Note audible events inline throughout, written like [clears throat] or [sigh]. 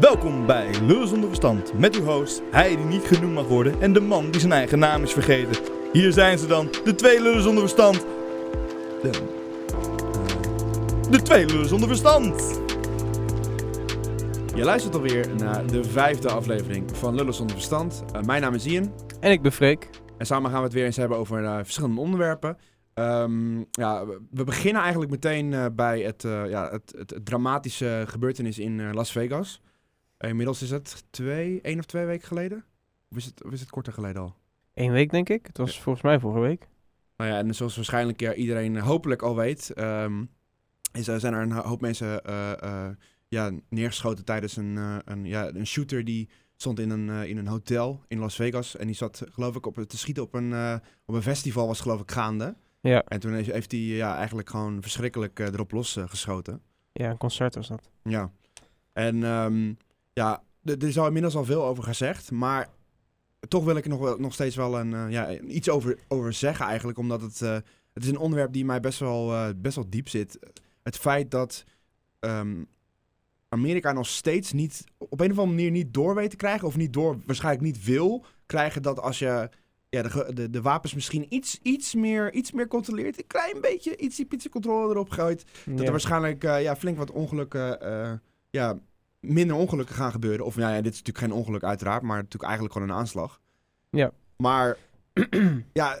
Welkom bij Lullen zonder verstand met uw host, hij die niet genoemd mag worden en de man die zijn eigen naam is vergeten. Hier zijn ze dan, de twee Lullen zonder verstand. De, eh, de twee Lullen zonder verstand. Je luistert alweer naar de vijfde aflevering van Lullen zonder verstand. Uh, mijn naam is Ian. En ik ben Freek. En samen gaan we het weer eens hebben over uh, verschillende onderwerpen. Um, ja, we beginnen eigenlijk meteen uh, bij het, ja, het, het, het, dramatische gebeurtenis in Las Vegas. Inmiddels is het twee, één of twee weken geleden? Of is het, of is het korter geleden al? Eén week, denk ik. Het was ja. volgens mij vorige week. Nou ja, en zoals waarschijnlijk ja, iedereen hopelijk al weet, um, is, zijn er een hoop mensen ja, neergeschoten tijdens een, uh, een, ja, een shooter die stond in een, uh, in een hotel in Las Vegas. En die zat geloof ik op, te schieten op een, uh, op een festival was geloof ik gaande. Ja. En toen heeft hij ja, eigenlijk gewoon verschrikkelijk erop los geschoten. Ja, een concert was dat. Ja. En um, ja, er is al inmiddels al veel over gezegd. Maar toch wil ik er nog, wel, nog steeds wel een, ja, iets over, over zeggen eigenlijk. Omdat het, het is een onderwerp die mij best wel, best wel diep zit. Het feit dat... Um, Amerika nog steeds niet op een of andere manier niet door weet te krijgen. Of niet door, waarschijnlijk niet wil krijgen dat als je ja, de, de, de wapens misschien iets, iets, meer, iets meer controleert. Een klein beetje, iets die controle erop gooit. Dat er waarschijnlijk ja, flink wat ongelukken, ja, minder ongelukken gaan gebeuren. Of ja, ja, dit is natuurlijk geen ongeluk uiteraard, maar natuurlijk eigenlijk gewoon een aanslag. Ja. Maar [clears throat] ja,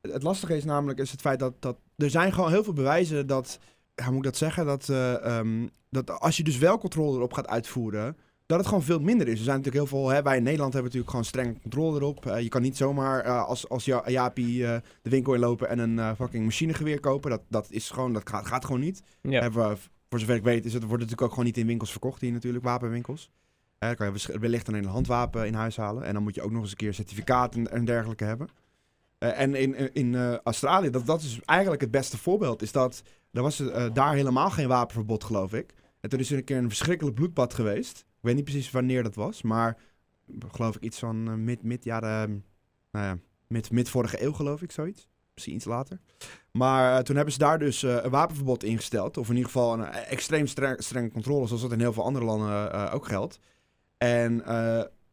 het lastige is namelijk is het feit dat, dat er zijn gewoon heel veel bewijzen dat hoe moet ik dat zeggen? Dat, uh, um, dat als je dus wel controle erop gaat uitvoeren, dat het gewoon veel minder is. Er zijn natuurlijk heel veel, hè, wij in Nederland hebben natuurlijk gewoon streng controle erop. Uh, je kan niet zomaar uh, als, als ja, Jaapie de winkel inlopen en een fucking machinegeweer kopen. Dat, dat is gewoon, dat gaat, gaat gewoon niet. Ja. Hebben, voor zover ik weet, is het, wordt het natuurlijk ook gewoon niet in winkels verkocht hier natuurlijk, wapenwinkels. dan kan je wellicht alleen een handwapen in huis halen. En dan moet je ook nog eens een keer certificaat en, dergelijke hebben. Uh, en in, in uh, Australië, dat, dat is eigenlijk het beste voorbeeld, is dat er was uh, daar helemaal geen wapenverbod, geloof ik. En is er een keer een verschrikkelijk bloedbad geweest. Ik weet niet precies wanneer dat was, maar geloof ik iets van mid, mid jaren, nou ja, mid, mid vorige eeuw geloof ik, zoiets. Misschien iets later. Maar toen hebben ze daar dus een wapenverbod ingesteld. Of in ieder geval een extreem streng, strenge controle, zoals dat in heel veel andere landen ook geldt. En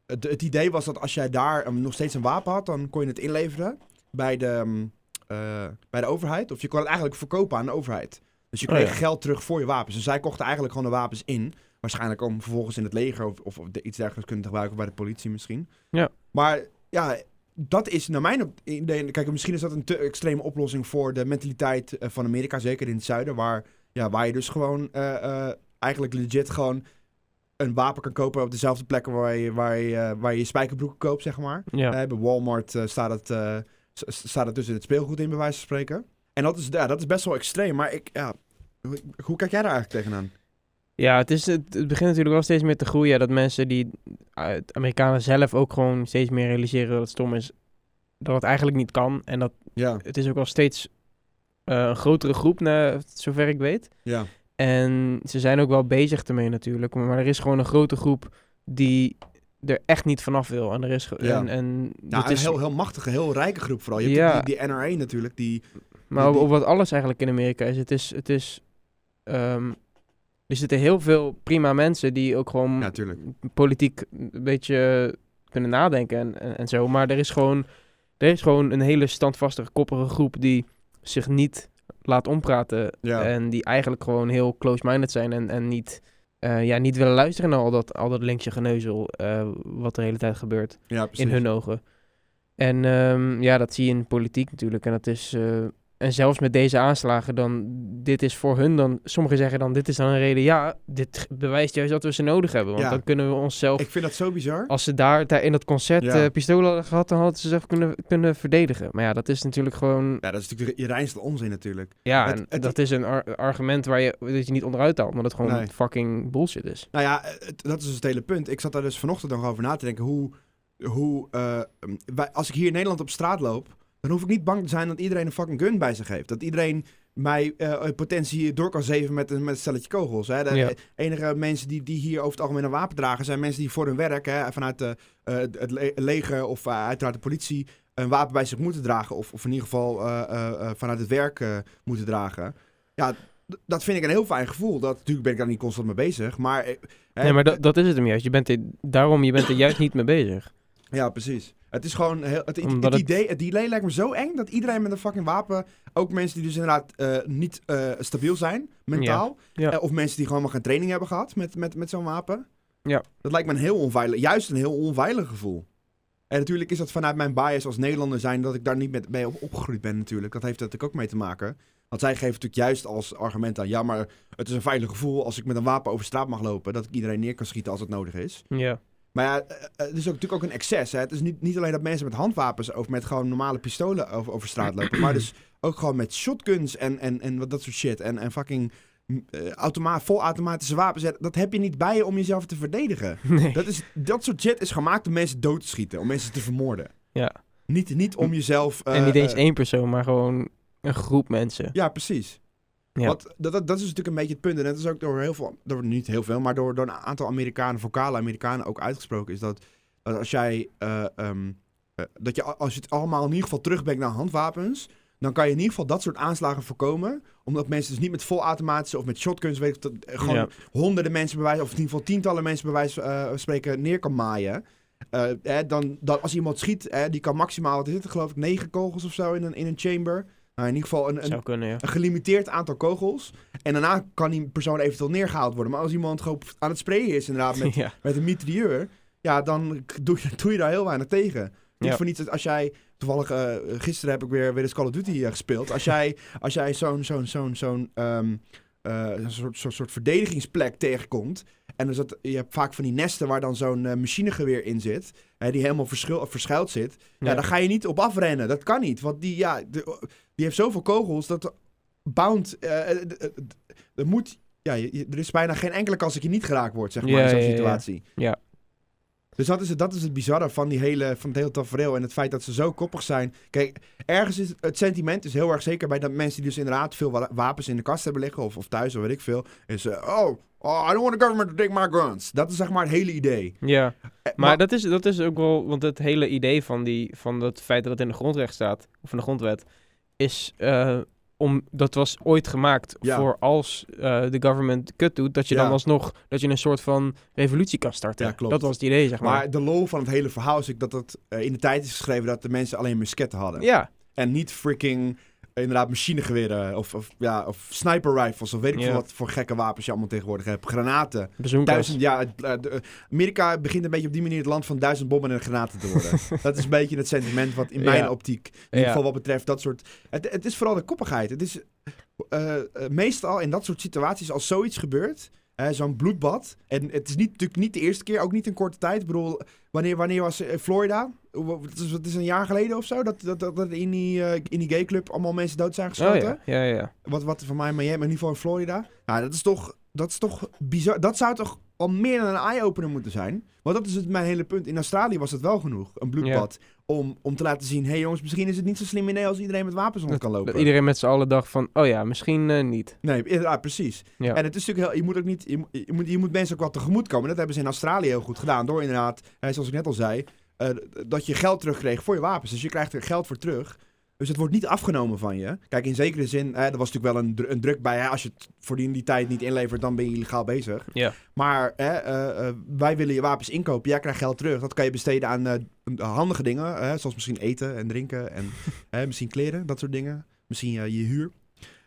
het, het, idee was dat als jij daar nog steeds een wapen had, dan kon je het inleveren bij de, uh, bij de overheid. Of je kon het eigenlijk verkopen aan de overheid. Dus je kreeg oh, ja. geld terug voor je wapens. Dus zij kochten eigenlijk gewoon de wapens in. Waarschijnlijk om vervolgens in het leger of, of iets dergelijks kunnen gebruiken bij de politie misschien. Ja. Maar ja, dat is naar mijn idee... Kijk, misschien is dat een te extreme oplossing voor de mentaliteit van Amerika. Zeker in het zuiden, waar, ja, waar je dus gewoon uh, uh, eigenlijk legit gewoon een wapen kan kopen op dezelfde plekken waar je, waar je, waar je, spijkerbroeken koopt, zeg maar. Ja. bij Walmart staat het staat het dus in het speelgoed in, bij wijze van spreken. En dat is, ja, dat is best wel extreem. Maar ik, ja, hoe, hoe kijk jij daar eigenlijk tegenaan? Ja, het, is, het, het begint natuurlijk wel steeds meer te groeien. Dat mensen die, het Amerikanen zelf ook gewoon steeds meer realiseren dat het stom is. Dat het eigenlijk niet kan. En dat ja. het is ook wel steeds uh, een grotere groep, naar, zover ik weet. Ja. En ze zijn ook wel bezig ermee natuurlijk. Maar er is gewoon een grote groep die er echt niet vanaf wil. En er is ja. en, en ja, een is heel, heel machtige, heel rijke groep vooral. Je hebt ja. die, die, NRA natuurlijk, die... Maar die, op wat alles eigenlijk in Amerika is, het is... Het is um, er zitten heel veel prima mensen die ook gewoon ja, politiek een beetje kunnen nadenken en, en, en, zo. Maar er is gewoon, er is gewoon een hele standvastige, koppige groep die zich niet laat ompraten. Ja. En die eigenlijk gewoon heel close-minded zijn en, en niet uh, ja, niet willen luisteren naar al dat, al dat linkse geneuzel uh, wat de hele tijd gebeurt ja, in hun ogen. En um, ja, dat zie je in politiek natuurlijk. En dat is uh, En zelfs met deze aanslagen, dan, dit is voor hun dan, sommigen zeggen dan, dit is dan een reden, ja, dit bewijst juist dat we ze nodig hebben. Want Ja. dan kunnen we onszelf, Ik vind dat zo bizar. als ze daar, daar in dat concert Ja. eh, pistolen hadden gehad, dan hadden ze zich kunnen, kunnen verdedigen. Maar ja, dat is natuurlijk gewoon, Ja, dat is natuurlijk je reinste onzin natuurlijk. ja, Het- en het- dat is een ar- argument waar je, dat je niet onderuit haalt, omdat het gewoon Nee. fucking bullshit is. Nou ja, het- dat is dus het hele punt. Ik zat daar dus vanochtend nog over na te denken hoe... hoe eh, wij, als ik hier in Nederland op straat loop... dan hoef ik niet bang te zijn dat iedereen een fucking gun bij zich heeft. Dat iedereen mij eh, in potentie door kan zeven met een, met een stelletje kogels. Hè. De Ja. enige mensen die, die hier over het algemeen een wapen dragen... zijn mensen die voor hun werk hè, vanuit de, eh, het le- leger of eh, uiteraard de politie... een wapen bij zich moeten dragen. Of, of in ieder geval eh, eh, eh, vanuit het werk eh, moeten dragen. Ja, dat vind ik een heel fijn gevoel. Dat, natuurlijk ben ik daar niet constant mee bezig. Maar, eh, hè, Nee, maar dat, dat is het hem juist. Je bent er, daarom, je bent er juist niet mee bezig. Ja, precies. Het is gewoon heel, het, het, idee, het idee lijkt me zo eng dat iedereen met een fucking wapen, ook mensen die dus inderdaad eh, niet eh, stabiel zijn, mentaal, Ja. eh, of mensen die gewoon maar geen training hebben gehad met, met, met zo'n wapen. Ja. Dat lijkt me een heel onveilig, juist een heel onveilig gevoel. En natuurlijk is dat vanuit mijn bias als Nederlander zijn dat ik daar niet met, mee op, opgegroeid ben natuurlijk. Dat heeft natuurlijk ook mee te maken. Want zij geven natuurlijk juist als argument aan, ja maar het is een veilig gevoel als ik met een wapen over straat mag lopen, dat ik iedereen neer kan schieten als het nodig is. Ja. Maar ja, eh, eh, het is ook, natuurlijk ook een excess. Hè? Het is niet, niet alleen dat mensen met handwapens of met gewoon normale pistolen over, over straat lopen. maar dus ook gewoon met shotguns en, en, en wat dat soort shit. En, en fucking eh, automa volautomatische wapens. Dat heb je niet bij je om jezelf te verdedigen. [laughs] Nee. Dat, is, dat soort shit is gemaakt om mensen dood te schieten. Om mensen te vermoorden. Ja. Niet, niet om jezelf... en niet eens één persoon, maar gewoon een groep mensen. Ja, precies. Ja. Want dat, dat, dat is natuurlijk een beetje het punt. En dat is ook door heel veel, door niet heel veel, maar door, door een aantal Amerikanen, vocale Amerikanen ook uitgesproken. Is dat, dat als jij, eh, ehm, eh, dat je als je het allemaal in ieder geval terugbrengt naar handwapens. Dan kan je in ieder geval dat soort aanslagen voorkomen. Omdat mensen dus niet met volautomatische of met shotguns, weet ik, dat, eh, gewoon Ja. honderden mensen bewijzen, of in ieder geval tientallen mensen bewijs eh, spreken neer kan maaien. Eh, dan, dan als iemand schiet, die kan maximaal, wat is het, geloof ik, negen kogels of zo in een, in een chamber. Nou, in ieder geval een, een, Zou kunnen, ja. een gelimiteerd aantal kogels. En daarna kan die persoon eventueel neergehaald worden. Maar als iemand gewoon aan het sprayen is, inderdaad, met, [laughs] ja. met een mitrailleur. Ja, dan doe je, [laughs] doe je daar heel weinig tegen. Niet Ja. voor niets als jij. Toevallig, eh, gisteren heb ik weer, weer eens Call of Duty eh, gespeeld. Als jij, [laughs] als jij zo'n zo'n zo'n zo'n ehm, eh, soort, soort, soort verdedigingsplek tegenkomt. En dan zat, je hebt vaak van die nesten waar dan zo'n eh, machinegeweer in zit. Hè, die helemaal verschil, verschuild zit. Ja, Ja. daar ga je niet op afrennen. Dat kan niet. Want die, ja, de- die heeft zoveel kogels dat bound. eh, eh, eh, er moet. Ja, je- er is bijna geen enkele kans dat je niet geraakt wordt, zeg maar, Ja, in zo'n situatie. Ja. Dus dat is, het, dat is het bizarre van, die hele, van het hele tafereel. En het feit dat ze zo koppig zijn. Kijk, ergens is het, sentiment is heel erg zeker bij dat mensen die dus inderdaad veel wa- wapens in de kast hebben liggen. Of, of thuis, of weet ik veel. Is, eh, oh, oh, I don't want the government to take my guns. Dat is zeg maar het hele idee. Ja, Eh, maar dat is, dat is ook wel, want het hele idee van, die, van het feit dat het in de grondrecht staat, of in de grondwet, is eh, om, dat was ooit gemaakt Ja. voor als eh, de government kut doet, dat je dan alsnog, dat je een soort van revolutie kan starten. Ja, klopt. Dat was het idee, zeg maar. Maar de lol van het hele verhaal is ook dat het eh, in de tijd is geschreven dat de mensen alleen musketten hadden. ja, En niet freaking, inderdaad, machinegeweren of, of, ja, of sniper rifles of weet ik veel wat voor gekke wapens je allemaal tegenwoordig hebt. Granaten. bezoekers. Duizend, ja, het, eh, de- Amerika begint een beetje op die manier het land van duizend bommen en granaten te worden. [laughs] dat is een beetje het sentiment wat in mijn Ja. optiek, in ieder geval wat betreft dat soort... Het, het is vooral de koppigheid. Het is eh, eh, meestal in dat soort situaties als zoiets gebeurt... hè, Zo'n bloedbad. En het is niet, natuurlijk niet de eerste keer, ook niet in korte tijd. Ik bedoel, wanneer, wanneer was eh, Florida? Het is, een jaar geleden of zo dat, dat, dat, dat in, die, eh, in die gayclub allemaal mensen dood zijn Oh geschoten. ja, ja, ja. Wat, wat van mij, maar jij in ieder geval in Florida. Nou, dat is toch, dat is toch bizar. Dat zou toch al meer dan een eye-opener moeten zijn. Want dat is het, mijn hele punt. In Australië was het wel genoeg, een bloedbad. Om, om te laten zien, hé hey jongens, misschien is het niet zo slim idee als iedereen met wapens rond kan lopen. Dat iedereen met z'n allen dacht van, oh ja, misschien eh, niet. Nee, inderdaad, precies. Ja. En het is natuurlijk heel, je moet ook niet, je, moet- je, moet, je moet mensen ook wat tegemoet komen. Dat hebben ze in Australië heel goed gedaan. Door inderdaad, hè, zoals ik net al zei, eh, dat je geld terugkreeg voor je wapens. Dus je krijgt er geld voor terug. Dus het wordt niet afgenomen van je. Kijk, in zekere zin, hè, er was natuurlijk wel een, dru- een druk bij. Hè, als je het voor die, die tijd niet inlevert, dan ben je illegaal bezig. Ja. Maar hè, eh, eh, wij willen je wapens inkopen. Jij krijgt geld terug. Dat kan je besteden aan eh, handige dingen. Hè, zoals misschien eten en drinken. En [laughs] hè, misschien kleren, dat soort dingen. Misschien je huur.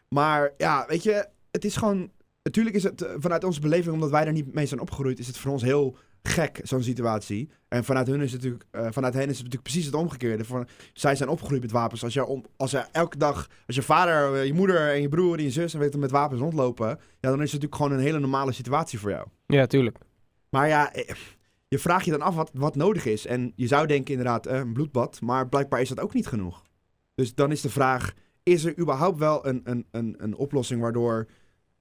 Maar ja, weet je, het is gewoon... Natuurlijk is het vanuit onze beleving, omdat wij daar niet mee zijn opgegroeid, is het voor ons heel gek, zo'n situatie. En vanuit hun is het natuurlijk, eh, vanuit hen is het natuurlijk precies het omgekeerde. Van, zij zijn opgegroeid met wapens. Als je, om, als je elke dag, als je vader, eh, je moeder en je broer en je zus en weet je, met wapens rondlopen, ja, dan is het natuurlijk gewoon een hele normale situatie voor jou. Ja, tuurlijk. Maar ja, eh, je vraagt je dan af wat, wat nodig is. En je zou denken inderdaad eh, een bloedbad, maar blijkbaar is dat ook niet genoeg. Dus dan is de vraag, is er überhaupt wel een, een, een, een oplossing waardoor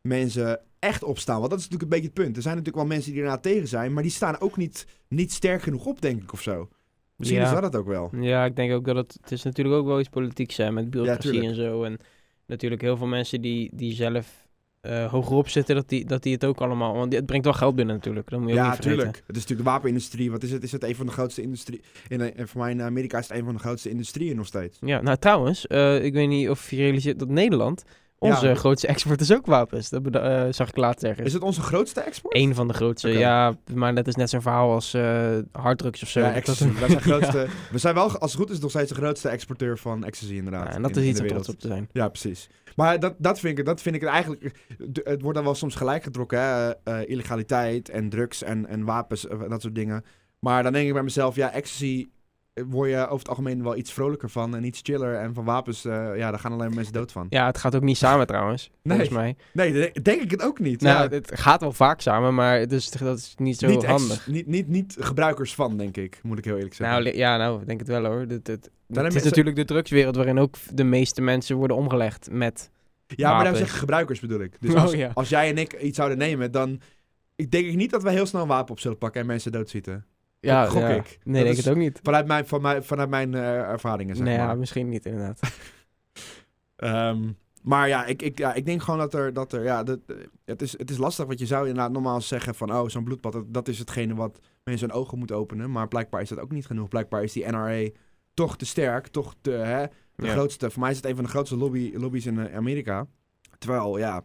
mensen echt opstaan? Want dat is natuurlijk een beetje het punt. Er zijn natuurlijk wel mensen die erna tegen zijn, maar die staan ook niet, niet sterk genoeg op, denk ik, of zo. Misschien Ja. is dat het ook wel. Ja, ik denk ook dat het... Het is natuurlijk ook wel iets politiek zijn met bureaucratie en zo. En natuurlijk heel veel mensen die, die zelf eh hogerop zitten, dat die, dat die het ook allemaal... Want het brengt wel geld binnen natuurlijk, dat moet je ook Ja, niet vergeten. tuurlijk. Het is natuurlijk de wapenindustrie. Wat is het? Is het een van de grootste industrie? In, eh, voor mij in Amerika is het een van de grootste industrieën nog steeds. Ja, nou trouwens, eh, ik weet niet of je realiseert dat Nederland Onze Ja. grootste export is ook wapens. Dat eh, zag ik laatst ergens. Is het onze grootste export? Eén van de grootste, ja. Maar dat is net zo'n verhaal als eh harddrugs of zo. Ja, Dat- zijn, [laughs] grootste, we zijn wel, als het goed is, nog steeds de grootste exporteur van ecstasy inderdaad. Ja, en dat in- is iets om trots op te zijn. Ja, precies. Maar dat, dat, vind ik, dat vind ik eigenlijk... Het wordt dan wel soms gelijk getrokken, hè? eh, illegaliteit en drugs en, en wapens, eh, dat soort dingen. Maar dan denk ik bij mezelf, ja, ecstasy word je over het algemeen wel iets vrolijker van en iets chiller. En van wapens, eh, ja, daar gaan alleen maar mensen dood van. Ja, het gaat ook niet samen trouwens, [laughs] volgens Nee. mij. Nee, de- denk ik het ook niet. Nou, ja. het gaat wel vaak samen, maar het is, dat is niet zo niet, handig. niet, niet, niet gebruikers van, denk ik, moet ik heel eerlijk zeggen. Nou, ja, nou, ik denk het wel hoor. Het, het, is natuurlijk de drugswereld waarin ook de meeste mensen worden omgelegd met... Ja, maar dan Wapens. zeg ik gebruikers bedoel ik. Dus [laughs] Oh, ja. als jij en ik iets zouden nemen, dan ik denk ik niet dat we heel snel een wapen op zullen pakken en mensen doodschieten. Ja, gok ja. ik. Nee, Dat denk het ook niet. Vanuit mijn, van mijn, vanuit mijn eh, ervaringen, zeg nee, maar. ja, misschien niet inderdaad. [laughs] Ehm, maar ja ik, ik, ja, ik denk gewoon dat er... Dat er ja, dat, eh, het, is, het is lastig, want je zou inderdaad normaal zeggen van... Oh, zo'n bloedbad, dat, dat is hetgene wat mensen hun ogen moeten openen. Maar blijkbaar is dat ook niet genoeg. Blijkbaar is die NRA toch te sterk, toch te... Hè, de Ja. grootste, voor mij is het een van de grootste lobby, lobby's in eh, Amerika. Terwijl, ja,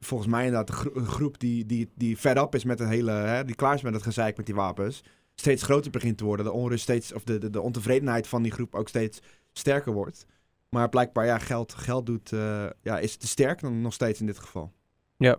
volgens mij inderdaad gro- een groep die, die, die fed up is met het hele... Hè, die klaar is met het gezeik met die wapens... steeds groter begint te worden. De onrust steeds... Of de, de, de ontevredenheid van die groep ook steeds sterker wordt. Maar blijkbaar, ja, geld, geld doet, eh, ja, is te sterk dan nog steeds in dit geval. Ja.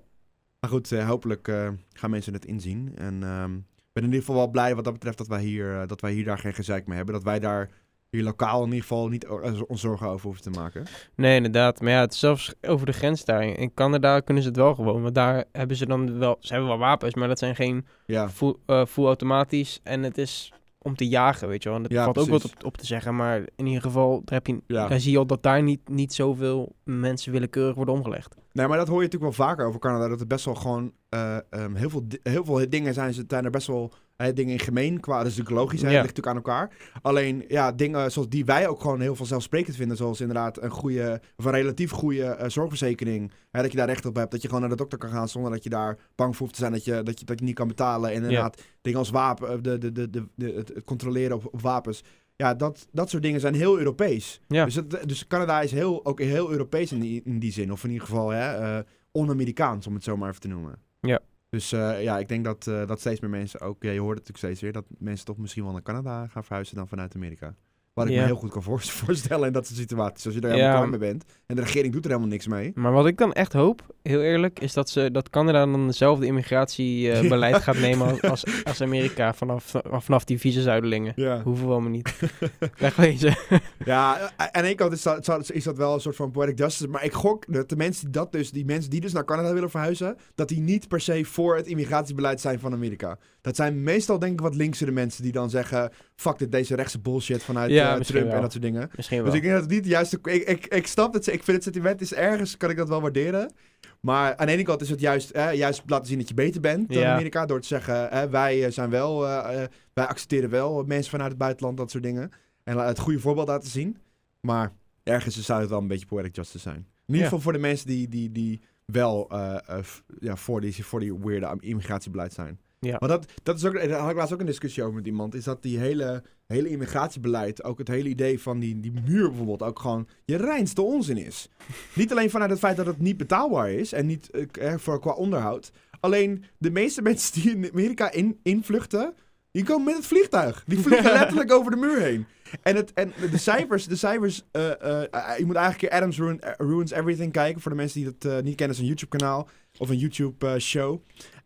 Maar goed, eh, hopelijk eh, gaan mensen het inzien. En ehm, ik ben in ieder geval wel blij wat dat betreft dat wij hier, dat wij hier daar geen gezeik mee hebben. Dat wij daar hier lokaal in ieder geval niet eh, ons zorgen over hoeven te maken. Nee, inderdaad. Maar ja, het zelfs over de grens daar. In Canada kunnen ze het wel gewoon. Want daar hebben ze dan wel... Ze hebben wel wapens, maar dat zijn geen Ja, full, eh, full automatisch. En het is om te jagen, weet je wel. En dat Ja, valt ook wat op, op te zeggen. Maar in ieder geval, daar, heb je, Ja. daar zie je al dat daar niet, niet zoveel mensen willekeurig worden omgelegd. Nee, maar dat hoor je natuurlijk wel vaker over Canada. Dat er best wel gewoon eh, ehm, heel, veel, heel veel dingen zijn. Ze zijn er best wel dingen in gemeen. Qua, natuurlijk logisch. Ja. Dat ligt natuurlijk aan elkaar. Alleen ja, dingen zoals die wij ook gewoon heel vanzelfsprekend vinden. Zoals inderdaad een goede, of een relatief goede eh, zorgverzekering. Hè, dat je daar recht op hebt. Dat je gewoon naar de dokter kan gaan zonder dat je daar bang voor hoeft te zijn dat je, dat je, dat je niet kan betalen. En inderdaad, dingen als wapen, eh, de, de, de, de, het, controleren op, op wapens. Ja, dat, dat soort dingen zijn heel Europees. Ja. Dus, het, dus Canada is heel, ook heel Europees in die, in die zin. Of in ieder geval hè, eh, on-Amerikaans, om het zo maar even te noemen. Ja. Dus eh, ja, ik denk dat, eh, dat steeds meer mensen ook... Ja, je hoort het natuurlijk steeds weer... dat mensen toch misschien wel naar Canada gaan verhuizen dan vanuit Amerika. Wat ik Ja. me heel goed kan voor- [laughs] voorstellen in dat soort situaties. Als je Ja. helemaal klaar mee bent. En de regering doet er helemaal niks mee. Maar wat ik dan echt hoop, heel eerlijk, is dat, ze, dat Canada dan dezelfde immigratiebeleid [laughs] gaat nemen als- als, Amerika vanaf, vanaf die visazuidelingen. Ja. Hoeven we allemaal niet. [laughs] Wegwezen. Ja, eh, aan de ene kant is dat, is dat wel een soort van poetic justice. Maar ik gok dat de mensen die, dat dus, die mensen die dus naar Canada willen verhuizen... dat die niet per se voor het immigratiebeleid zijn van Amerika. Dat zijn meestal denk ik wat linksere mensen die dan zeggen... fuck dit, deze rechtse bullshit vanuit Ja, eh, misschien Trump en dat soort dingen. Misschien wel. Dus ik denk dat het niet de juiste... Ik, ik, ik snap het, ik vind het sentiment is ergens, kan ik dat wel waarderen. Maar aan de ene kant is het juist, eh, juist laten zien dat je beter bent dan Ja. Amerika... door te zeggen, eh, wij eh, zijn wel... eh, eh, wij accepteren wel mensen vanuit het buitenland, dat soort dingen. En het goede voorbeeld laten zien. Maar ergens zou het wel een beetje poetic justice zijn. In ieder Ja. geval voor de mensen die, die, die wel eh, eh, ja, voor, die, voor die weirde immigratiebeleid zijn. Ja. Maar dat, dat is ook, daar had ik laatst ook een discussie over met iemand. Is dat die hele, hele immigratiebeleid, ook het hele idee van die, die muur bijvoorbeeld, ook gewoon je reinste onzin is. [laughs] niet alleen vanuit het feit dat het niet betaalbaar is en niet eh, voor, qua onderhoud. Alleen de meeste [laughs] mensen die in Amerika in, invluchten, die komen met het vliegtuig. Die vliegen [laughs] letterlijk over de muur heen. En, het, en de cijfers, de cijfers eh, eh, eh, je moet eigenlijk een keer Adams Ruin- eh, Ruins Everything kijken. Voor de mensen die dat eh, niet kennen, is een YouTube kanaal of een YouTube eh, show.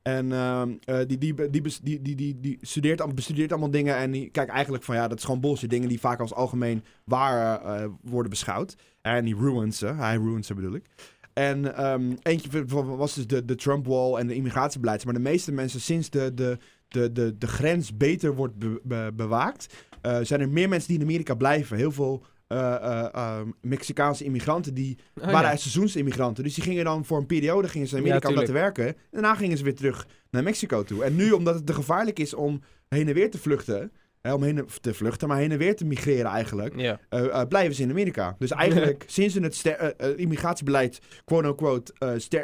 En ehm, eh, die, die, die, die, die, studeert, bestudeert allemaal dingen. En die kijkt eigenlijk van ja, dat is gewoon bullshit. Dingen die vaak als algemeen waar eh, worden beschouwd. En die ruins ze. Hij ruins ze bedoel ik. En ehm, eentje was dus de, de Trump wall en de immigratiebeleid. Maar de meeste mensen sinds de, de, de, de, de grens beter wordt be- be- bewaakt, eh, zijn er meer mensen die in Amerika blijven. Heel veel eh, eh, ehm, Mexicaanse immigranten die Oh, waren ja. uit seizoensimmigranten. Dus die gingen dan voor een periode gingen ze naar Amerika om daar te werken. En daarna gingen ze weer terug naar Mexico toe. En nu, omdat het te gevaarlijk is om heen en weer te vluchten, hè, om heen en, te vluchten, maar heen en weer te migreren eigenlijk, eh, blijven ze in Amerika. Dus eigenlijk, [laughs] sinds ze het immigratiebeleid, quote-unquote,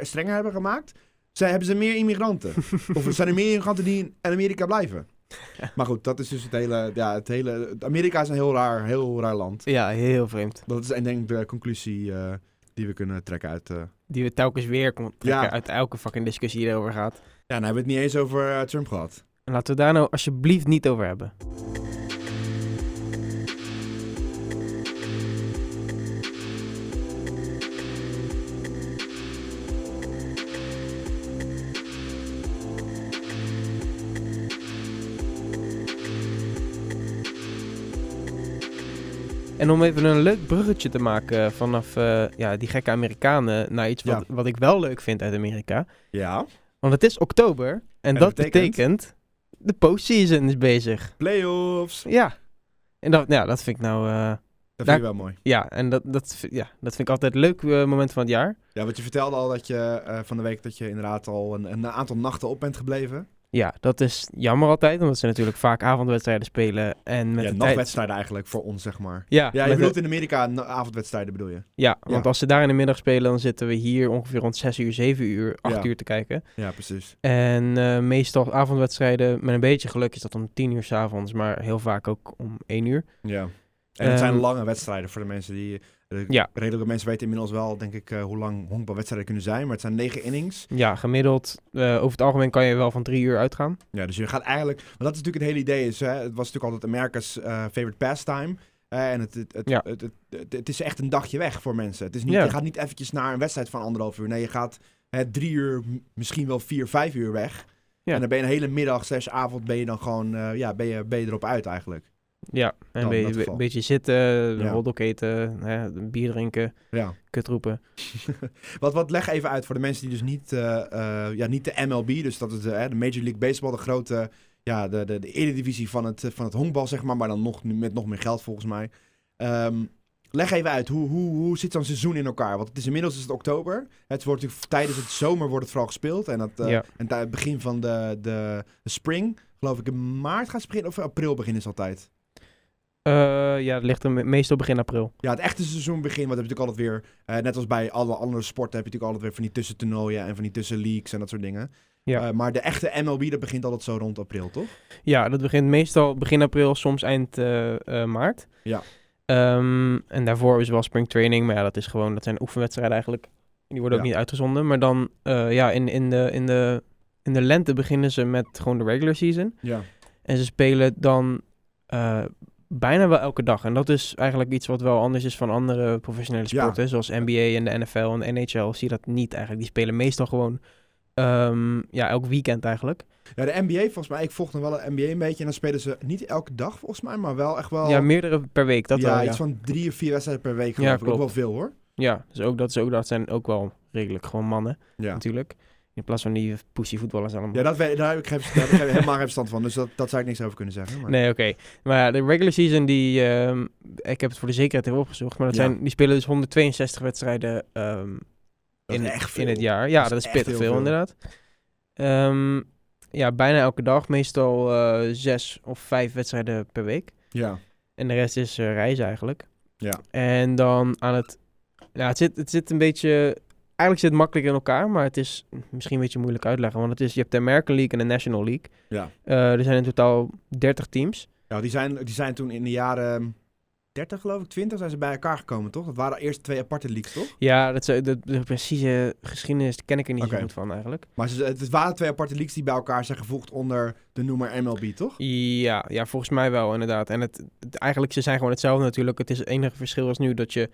strenger hebben gemaakt, zij, hebben ze meer immigranten. [laughs] of zijn er meer immigranten die in Amerika blijven. Maar goed, dat is dus het hele, ja, het hele, Amerika is een heel raar, heel raar land. ja, heel vreemd. Dat is en denk ik de conclusie eh, die we kunnen trekken uit... eh, Die we telkens weer trekken Ja. uit elke fucking discussie die erover gaat. Ja, nou hebben we het niet eens over eh, Trump gehad. En laten we daar nou alsjeblieft niet over hebben. En om even een leuk bruggetje te maken vanaf eh, ja, die gekke Amerikanen naar iets wat, Ja. wat ik wel leuk vind uit Amerika. Ja. Want het is oktober en, dat dat betekent? betekent... de postseason is bezig. Playoffs. Ja. En dat, ja, dat vind ik nou... eh, Dat vind je wel mooi. ja, en dat, dat, ja, dat vind ik altijd een leuk eh, moment van het jaar. Ja, want je vertelde al dat je van de week dat je inderdaad al een, een aantal nachten op bent gebleven. Ja, dat is jammer altijd, omdat ze natuurlijk vaak avondwedstrijden spelen. En met ja, nachtwedstrijden eigenlijk voor ons, zeg maar. Ja, Ja, je bedoelt de- in Amerika avondwedstrijden bedoel je? ja, want Ja. als ze daar in de middag spelen, dan zitten we hier ongeveer rond 6 uur, 7 uur, 8 Ja. uur te kijken. Ja, precies. En eh, meestal avondwedstrijden, met een beetje geluk is dat om 10 uur s'avonds, maar heel vaak ook om 1 uur. Ja. En het zijn Ehm, lange wedstrijden voor de mensen die... eh, Ja. Redelijke mensen weten inmiddels wel, denk ik, eh, hoe lang honkbalwedstrijden kunnen zijn. Maar het zijn negen innings. Ja, gemiddeld, eh, over het algemeen kan je wel van 3 uur uitgaan. Ja, dus je gaat eigenlijk... Want dat is natuurlijk het hele idee. Is, hè, het was natuurlijk altijd America's eh, favorite pastime. En het, het, het, Ja. het, het, het- het is echt een dagje weg voor mensen. Het is niet, Ja. Je gaat niet eventjes naar een wedstrijd van anderhalf uur. Nee, je gaat hè, drie uur, misschien wel vier, vijf uur weg. Ja. En dan ben je een hele middag, slash avond, ben je dan gewoon... ja, ben je, ben je erop uit eigenlijk. Ja, en een beetje, zitten, Ja. eten, hè, bier drinken, Ja. kut roepen. [laughs] Wat, wat leg even uit voor de mensen die dus niet, eh, eh, ja, niet de MLB, dus dat is de, hè, de Major League Baseball, de grote, ja, de, de, de eredivisie van het, eh, van het honkbal, zeg maar, maar dan nog met nog meer geld volgens mij. Ehm, leg even uit, hoe, hoe, hoe zit zo'n seizoen in elkaar? Want het is inmiddels is het oktober. Het wordt natuurlijk, tijdens het zomer wordt het vooral gespeeld. En, dat, eh, Ja. en het begin van de, de, spring, geloof ik in maart gaat ze beginnen, of april beginnen is altijd. Eh, ja, het ligt er me- meestal begin april. Ja, het echte seizoen begint, want heb je natuurlijk altijd weer, eh, net als bij alle andere sporten, heb je natuurlijk altijd weer van die tussentoernooien en van die tussenleagues en dat soort dingen. Ja. Eh, maar de echte MLB, dat begint altijd zo rond april, toch? Ja, dat begint meestal begin april, soms eind maart. Ja. Ehm, en daarvoor is wel springtraining, maar ja, dat is gewoon, dat zijn oefenwedstrijden eigenlijk. Die worden ook Ja. niet uitgezonden. Maar dan, ja, in, in, de, in, de, in de lente beginnen ze met gewoon de regular season. Ja. En ze spelen dan bijna wel elke dag. En dat is eigenlijk iets wat wel anders is van andere professionele Ja. sporten. Zoals NBA en de NFL en de NHL. Zie je dat niet eigenlijk. Die spelen meestal gewoon ehm, ja, elk weekend eigenlijk. Ja, de NBA, volgens mij, ik volg nog wel de NBA een beetje. En dan spelen ze niet elke dag, volgens mij, maar wel echt wel... Ja, meerdere per week. Dat ja, wel, ja. iets van drie of vier wedstrijden per week, geloof Ja, ik. Ook wel veel, hoor. Ja, dus ook, dat, is ook, dat zijn ook wel redelijk gewoon mannen Ja. natuurlijk. In plaats van die pussy voetballers allemaal. Ja, dat weet, daar heb ik, geen, daar heb ik helemaal geen verstand van. Dus dat, dat zou ik niks over kunnen zeggen. Maar... Nee, oké. Maar ja, de regular season, die, ehm, ik heb het voor de zekerheid even opgezocht. Maar dat Ja. zijn, die spelen dus 162 wedstrijden ehm, Dat in, echt in het jaar. Ja, Dat dat is echt pittig veel, veel. inderdaad. Ehm, ja, bijna elke dag. Meestal eh, zes of vijf wedstrijden per week. Ja. En de rest is eh, reizen eigenlijk. Ja. En dan aan het... Ja, het zit, het zit een beetje... Eigenlijk zit het makkelijk in elkaar, maar het is misschien een beetje moeilijk uitleggen. Want het is, je hebt de American League en de National League. Ja. Eh, er zijn in totaal 30 teams. Ja, die zijn, die zijn toen in de jaren 30, geloof ik, 20, zijn ze bij elkaar gekomen, toch? Dat waren eerst twee aparte leagues, toch? Ja, dat, is- de, de precieze geschiedenis ken ik er niet zo goed van eigenlijk. Maar ze, het waren twee aparte leagues die bij elkaar zijn gevoegd onder de noemer MLB, toch? Ja, ja, volgens mij wel inderdaad. En het, het- eigenlijk, ze zijn gewoon hetzelfde natuurlijk. Het is het enige verschil is nu dat je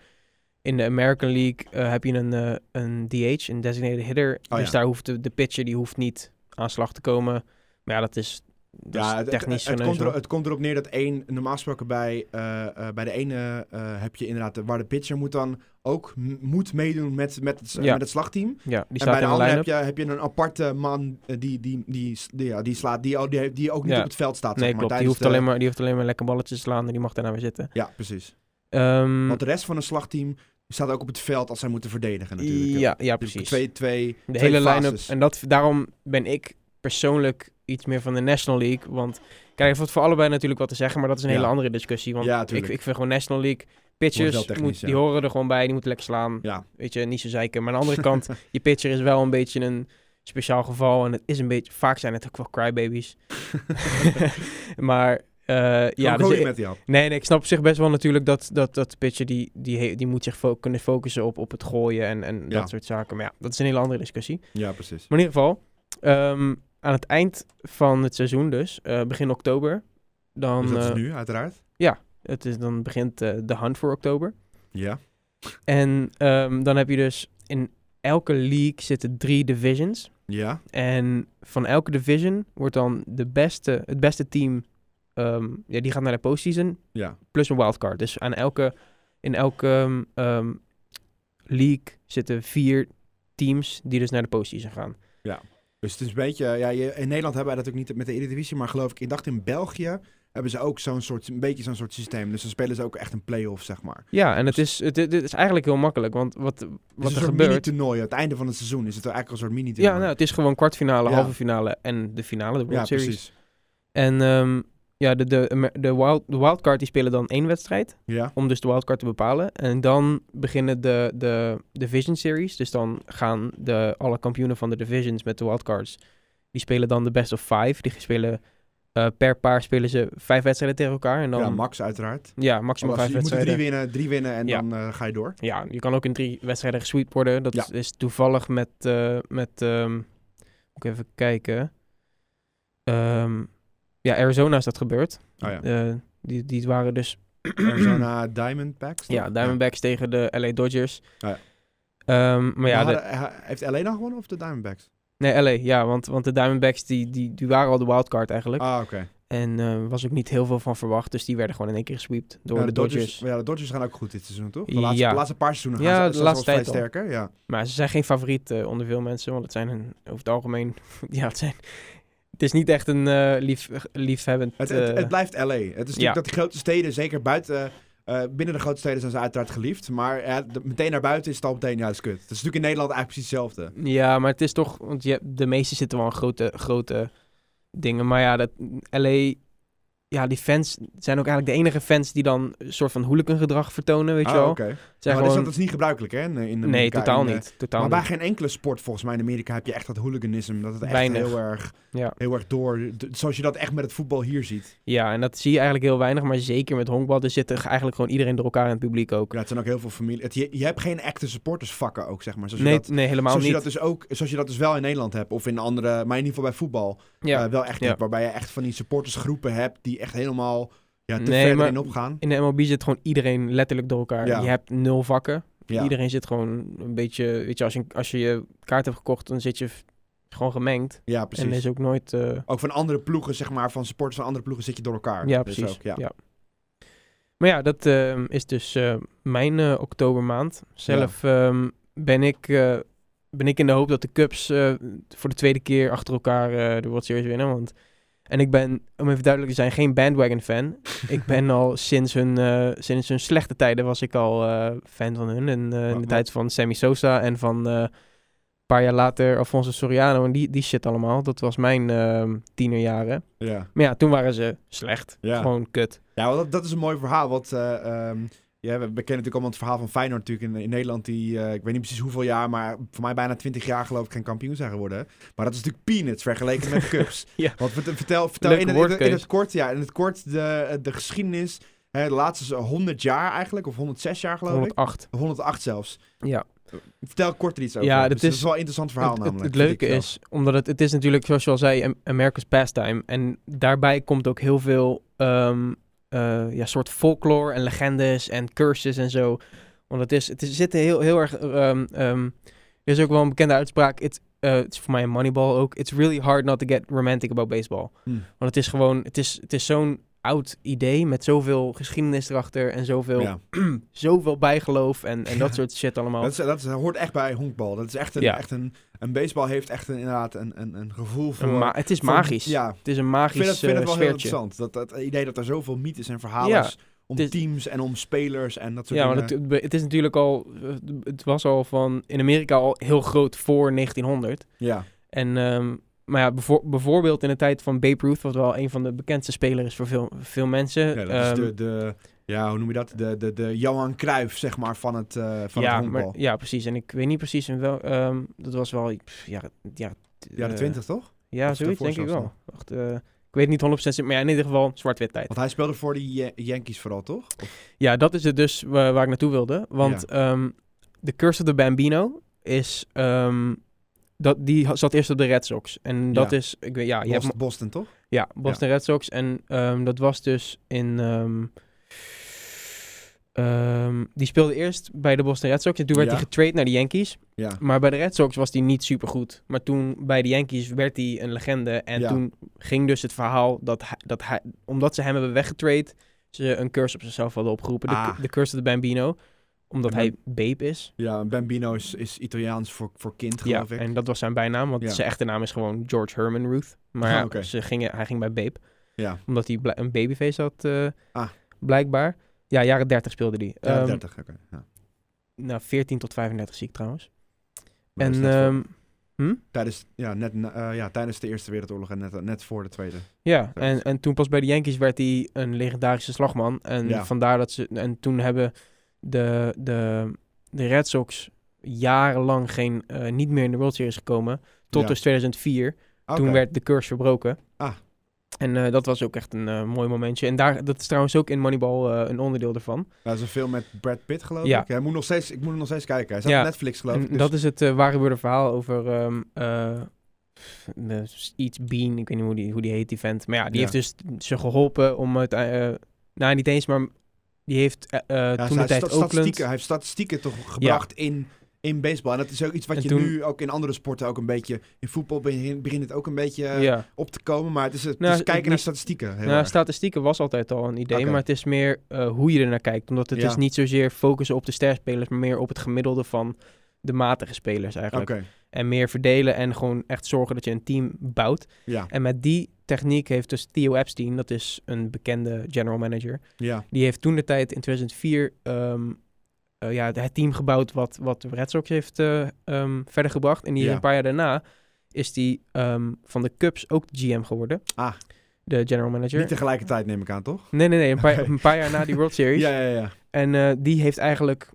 in de American League eh, heb je een, eh, een DH, een designated hitter. Oh, dus ja. daar hoeft de, de pitcher die hoeft niet aan slag te komen. Maar ja, dat is, dat Ja, technisch het, het, komt er, het komt erop neer dat één, normaal gesproken bij, eh, bij de ene heb je inderdaad, de- waar de pitcher moet dan ook moet meedoen met, met, het, Ja. met het slagteam. Ja, die en staat bij de andere heb je, heb je een aparte man die, die, die, die, ja, die slaat, die, ook- die, die ook niet Ja. op het veld staat. Nee, zeg maar, klopt. Die hoeft, de- alleen maar, die hoeft alleen maar lekker balletjes te slaan en die mag daarna weer zitten. Ja, precies. Ehm, Want de rest van een slagteam staat ook op het veld als zij moeten verdedigen natuurlijk. ja, ja, Dus precies. Twee, twee, De twee hele line-up. En dat, daarom ben ik persoonlijk iets meer van de National League. Want kijk, het voor allebei natuurlijk wat te zeggen, maar dat is een Ja. hele andere discussie. Want Ja, ik, ik vind gewoon National League pitchers, moet, die ja. horen er gewoon bij, die moeten lekker slaan. Ja, Weet je, niet zo zeiken. Maar aan de andere kant, [laughs] je pitcher is wel een beetje een speciaal geval. En het is een beetje, vaak zijn het ook wel crybabies. [laughs] [laughs] maar Eh, ja, Ja, dus, met hap. nee, nee, ik snap op zich best wel natuurlijk dat, dat, dat pitcher die, die, die moet zich fo- kunnen focussen op, op het gooien en, en Ja. dat soort zaken. Maar ja, dat is een hele andere discussie. Ja, precies. Maar in ieder geval, ehm, aan het eind van het seizoen dus, eh, begin oktober, dan, Dus dat is eh, nu, uiteraard. het is, dan begint de hunt voor oktober. Ja. En ehm, dan heb je dus in elke league zitten drie divisions. Ja. En van elke division wordt dan de beste, het beste team, ehm, ja, die gaat naar de postseason, Ja. plus een wildcard. Dus aan elke, in elke ehm, ehm, league zitten vier teams die dus naar de postseason gaan. Dus het is een beetje... Ja, je, in Nederland hebben wij dat ook niet met de Eredivisie, maar geloof ik, ik dacht in België hebben ze ook zo'n soort, een beetje zo'n soort systeem. Dus dan spelen ze ook echt een play-off, zeg maar. Ja, en het is, het, het is eigenlijk heel makkelijk, want wat, Het wat is er een gebeurt... mini-toernooi. Het einde van het seizoen is het eigenlijk een soort mini-toernooi. Ja, nou, het is gewoon kwartfinale, Ja. halve finale en de finale, de World ja Series. precies. En ja, de, de, de, wild, de wildcard die spelen dan één wedstrijd. Ja. om dus de wildcard te bepalen. En dan beginnen de, de Division Series. Dus dan gaan de, alle kampioenen van de divisions met de wildcards... die spelen dan de best of five. Die spelen eh, per paar spelen ze vijf wedstrijden tegen elkaar. En dan, ja, Max uiteraard. ja, maximaal vijf je moet wedstrijden. drie winnen, drie winnen en Ja. dan eh, ga je door. Ja, je kan ook in drie wedstrijden gesweept worden. Dat Ja. is toevallig met... eh, met ehm, moet ik even kijken. Ehm, ja, Arizona is dat gebeurd. Oh ja. Eh, die, die waren dus [clears throat] Arizona Diamondbacks. Ja? Diamondbacks tegen de LA Dodgers. Oh ja. Ehm, maar ja, Maar hadden- heeft LA dan gewonnen of de Diamondbacks? nee, LA, ja, want, want de Diamondbacks die, die, die waren al de wildcard eigenlijk. Ah, oké. En er was ook niet heel veel van verwacht, dus die werden gewoon in één keer gesweept door Ja, de Dodgers. Ja, de Dodgers gaan ook goed dit seizoen, toch? De laatste, Ja. de laatste paar seizoenen Ja, gaan ze, de laatste tijd vrij sterker. Ja. Maar ze zijn geen favoriet eh, onder veel mensen, want het zijn een, over het algemeen, [laughs] ja, het zijn... Het is niet echt een eh, lief, liefhebbend... Het, het, eh, het blijft LA. Het is natuurlijk ja. dat die grote steden, zeker buiten... eh, binnen de grote steden zijn ze uiteraard geliefd. Maar ja, de- meteen naar buiten is het al meteen, ja, is kut. Het is natuurlijk in Nederland eigenlijk precies hetzelfde. Ja, maar het is toch, want je, de meeste zitten wel in grote, grote dingen. Maar ja, dat LA, ja, die fans zijn ook eigenlijk de enige fans die dan een soort van hooligan gedrag vertonen, weet je Ah, wel. oké. Maar dat, is, gewoon- dat is niet gebruikelijk, hè? In, in nee, totaal In, eh, niet. Totaal Maar bij niet. geen enkele sport, volgens mij in Amerika, heb je echt dat hooliganisme. Dat het echt Weinig. heel erg, Ja. heel erg door... Zoals je dat echt met het voetbal hier ziet. ja, en dat zie je eigenlijk heel weinig. Maar zeker met honkbal, er zit er eigenlijk gewoon iedereen door elkaar in het publiek ook. Ja, het zijn ook heel veel familie... Het, je, je hebt geen echte supportersvakken ook, zeg maar. Zoals je Nee, dat, nee, helemaal zoals je niet. dat dus ook, zoals je dat dus wel in Nederland hebt. Of in andere... Maar in ieder geval bij voetbal. ja. eh, wel echt Ja. niet, waarbij je echt van die supportersgroepen hebt die echt helemaal ja, te Nee, maar- erin opgaan. in de MLB zit gewoon iedereen letterlijk door elkaar. Ja. Je hebt nul vakken. Ja. Iedereen zit gewoon een beetje... Weet je, als je, als je je kaart hebt gekocht, dan zit je gewoon gemengd. ja, En precies. er is ook nooit... eh, Ook van andere ploegen, zeg maar, van supporters van andere ploegen zit je door elkaar. Ja, Dus precies. ook, ja. ja. Maar ja, dat ehm, is dus eh, mijn eh, oktobermaand. Zelf ehm, ben, ik, ben ik in de hoop dat de Cubs voor de tweede keer achter elkaar eh, de World Series winnen. Want, en ik ben, om even duidelijk te zijn, geen bandwagon fan. [laughs] ik ben al sinds hun, eh, sinds hun slechte tijden was ik al eh, fan van hun. En, eh, in Wat- de tijd van Sammy Sosa en van... een paar jaar later Alfonso Soriano en die, die shit allemaal. Dat was mijn ehm tienerjaren. Ja. Maar ja, toen waren ze slecht. Ja. Gewoon kut. Ja, dat, dat is een mooi verhaal. Want eh, ehm, ja, we, we kennen natuurlijk allemaal het verhaal van Feyenoord natuurlijk in, in Nederland. Die, eh, ik weet niet precies hoeveel jaar, maar voor mij bijna 20 jaar geloof ik geen kampioen zijn geworden. Maar dat is natuurlijk peanuts vergeleken met [laughs] de Cubs. Ja. Want vert- vertel, vertel in, het, in, het, in woordkeus. het kort, ja, in het kort de, de geschiedenis. Hè, de laatste 100 jaar eigenlijk, of 106 jaar geloof ik. 108. 108 zelfs. Ja. Vertel kort er iets over. Ja, Dus dat dat is- wel een interessant verhaal het, namelijk. het leuke is, omdat het, het is natuurlijk, zoals je al zei, Am- America's pastime. En daarbij komt ook heel veel ehm, eh, ja, soort folklore en legendes en curses en zo. Want het is, het is, zit heel, heel erg... ehm, er is ook wel een bekende uitspraak. Het eh, het is voor mij een moneyball ook. It's really hard not to get romantic about baseball. Hm. Want het is gewoon... Het is, het is zo'n oud idee met zoveel geschiedenis erachter en zoveel, Ja. [clears throat] zoveel bijgeloof en, en dat soort shit allemaal. Dat, is, dat is, hoort echt bij honkbal. Dat is echt een, Ja. echt een, een baseball heeft echt een, inderdaad een, een, een gevoel voor... Een het is magisch. Ja, Het is een ik magisch vind het, vind het eh, wel heel interessant. Dat, dat idee dat er zoveel mythes en verhalen Ja, om is- teams en om spelers en dat soort Ja, dingen. want het, het is natuurlijk al... Het was al van... In Amerika al heel groot voor 1900. ja. En... ehm, maar ja, bevo- bijvoorbeeld in de tijd van Babe Ruth, wat wel een van de bekendste spelers is voor veel, veel mensen. ja, dat is Ehm, de, de, ja, hoe noem je dat? De, de, de Johan Cruijff, zeg maar, van het, eh van ja, het honkbal. maar, ja, precies. En ik weet niet precies in wel... ehm, dat was wel... Ja, ja, Jaren eh, 20, toch? Ja, Of zoiets denk ik wel. Wacht, eh, ik weet niet 100% zeker, maar ja, in ieder geval zwart-wit tijd. Want hij speelde voor de Ja- Yankees vooral, toch? Of- Ja, dat is het dus wa- waar ik naartoe wilde. Want ehm The Curse of the Bambino is... dat, die zat eerst op de Red Sox. En dat Ja. is... Ik weet, ja, je hebt, Boston, Boston, toch? ja, Boston Red Sox. En ehm, dat was dus in... ehm, ehm, die speelde eerst bij de Boston Red Sox. En toen werd Ja. hij getrade naar de Yankees. Ja. Maar bij de Red Sox was hij niet super goed. Maar toen bij de Yankees werd hij een legende. En toen ging dus het verhaal dat hij, dat hij, omdat ze hem hebben weggetrade, ze een curse op zichzelf hadden opgeroepen. De, Ah. de curse of the Bambino. Omdat hij Babe is. Ja, Bambino is, is Italiaans voor, voor kind, Ja, geloof ik. en dat was zijn bijnaam. Want Ja. zijn echte naam is gewoon George Herman Ruth. Maar Ah, ja, ze gingen, hij ging bij Babe. Ja, Omdat hij een babyface had, eh, Ah. blijkbaar. Ja, jaren 30 speelde hij. ja Ehm, 30, oké. Ja. nou, 14 tot 35 zie ik trouwens. Maar en ehm, hm? tijdens, ja, net, eh, ja, tijdens de Eerste Wereldoorlog en net, net voor de Tweede. Ja, Ja. en, en toen pas bij de Yankees werd hij een legendarische slagman. En Ja. vandaar dat ze. En toen hebben de, de, de Red Sox jarenlang geen, eh, niet meer in de World Series gekomen. Tot Ja. dus 2004. Toen werd de curse verbroken. Ah. En eh, dat was ook echt een eh, mooi momentje. En daar, dat is trouwens ook in Moneyball een onderdeel ervan. Dat is een film met Brad Pitt, geloof Ja. ik. Hij moet nog steeds, ik moet nog steeds kijken. Hij staat Ja. op Netflix, geloof En ik. dus- dat is het waar gebeurde verhaal over ehm iets Bean. Ik weet niet hoe die, hoe die heet, die vent. Maar ja, die Ja. heeft dus ze geholpen om het... nou, niet eens, maar die heeft Ja, toen hij de tijd statistieken, hij heeft statistieken toch gebracht in, in baseball. En dat is ook iets wat En je toen- nu ook in andere sporten ook een beetje... In voetbal begint, het ook een beetje eh, ja. op te komen. Maar het is, het Nou, is kijken naar statistieken. Nou, erg. statistieken was altijd al een idee, maar het is meer hoe je er naar kijkt. Omdat het is niet zozeer focussen op de sterspelers, maar meer op het gemiddelde van de matige spelers eigenlijk. En meer verdelen en gewoon echt zorgen dat je een team bouwt. ja. En met die techniek heeft dus Theo Epstein, dat is een bekende general manager, ja. die heeft toen de tijd in 2004 ehm, eh, ja, het team gebouwd wat, wat de Red Sox heeft eh, ehm, verder gebracht. En die Ja. een paar jaar daarna is die ehm, van de Cubs ook GM geworden. Ah. De general manager. Niet tegelijkertijd neem ik aan, toch? Nee, nee, nee. Een paar, [laughs] een paar jaar na die World Series. Ja, ja, ja. En eh, die heeft eigenlijk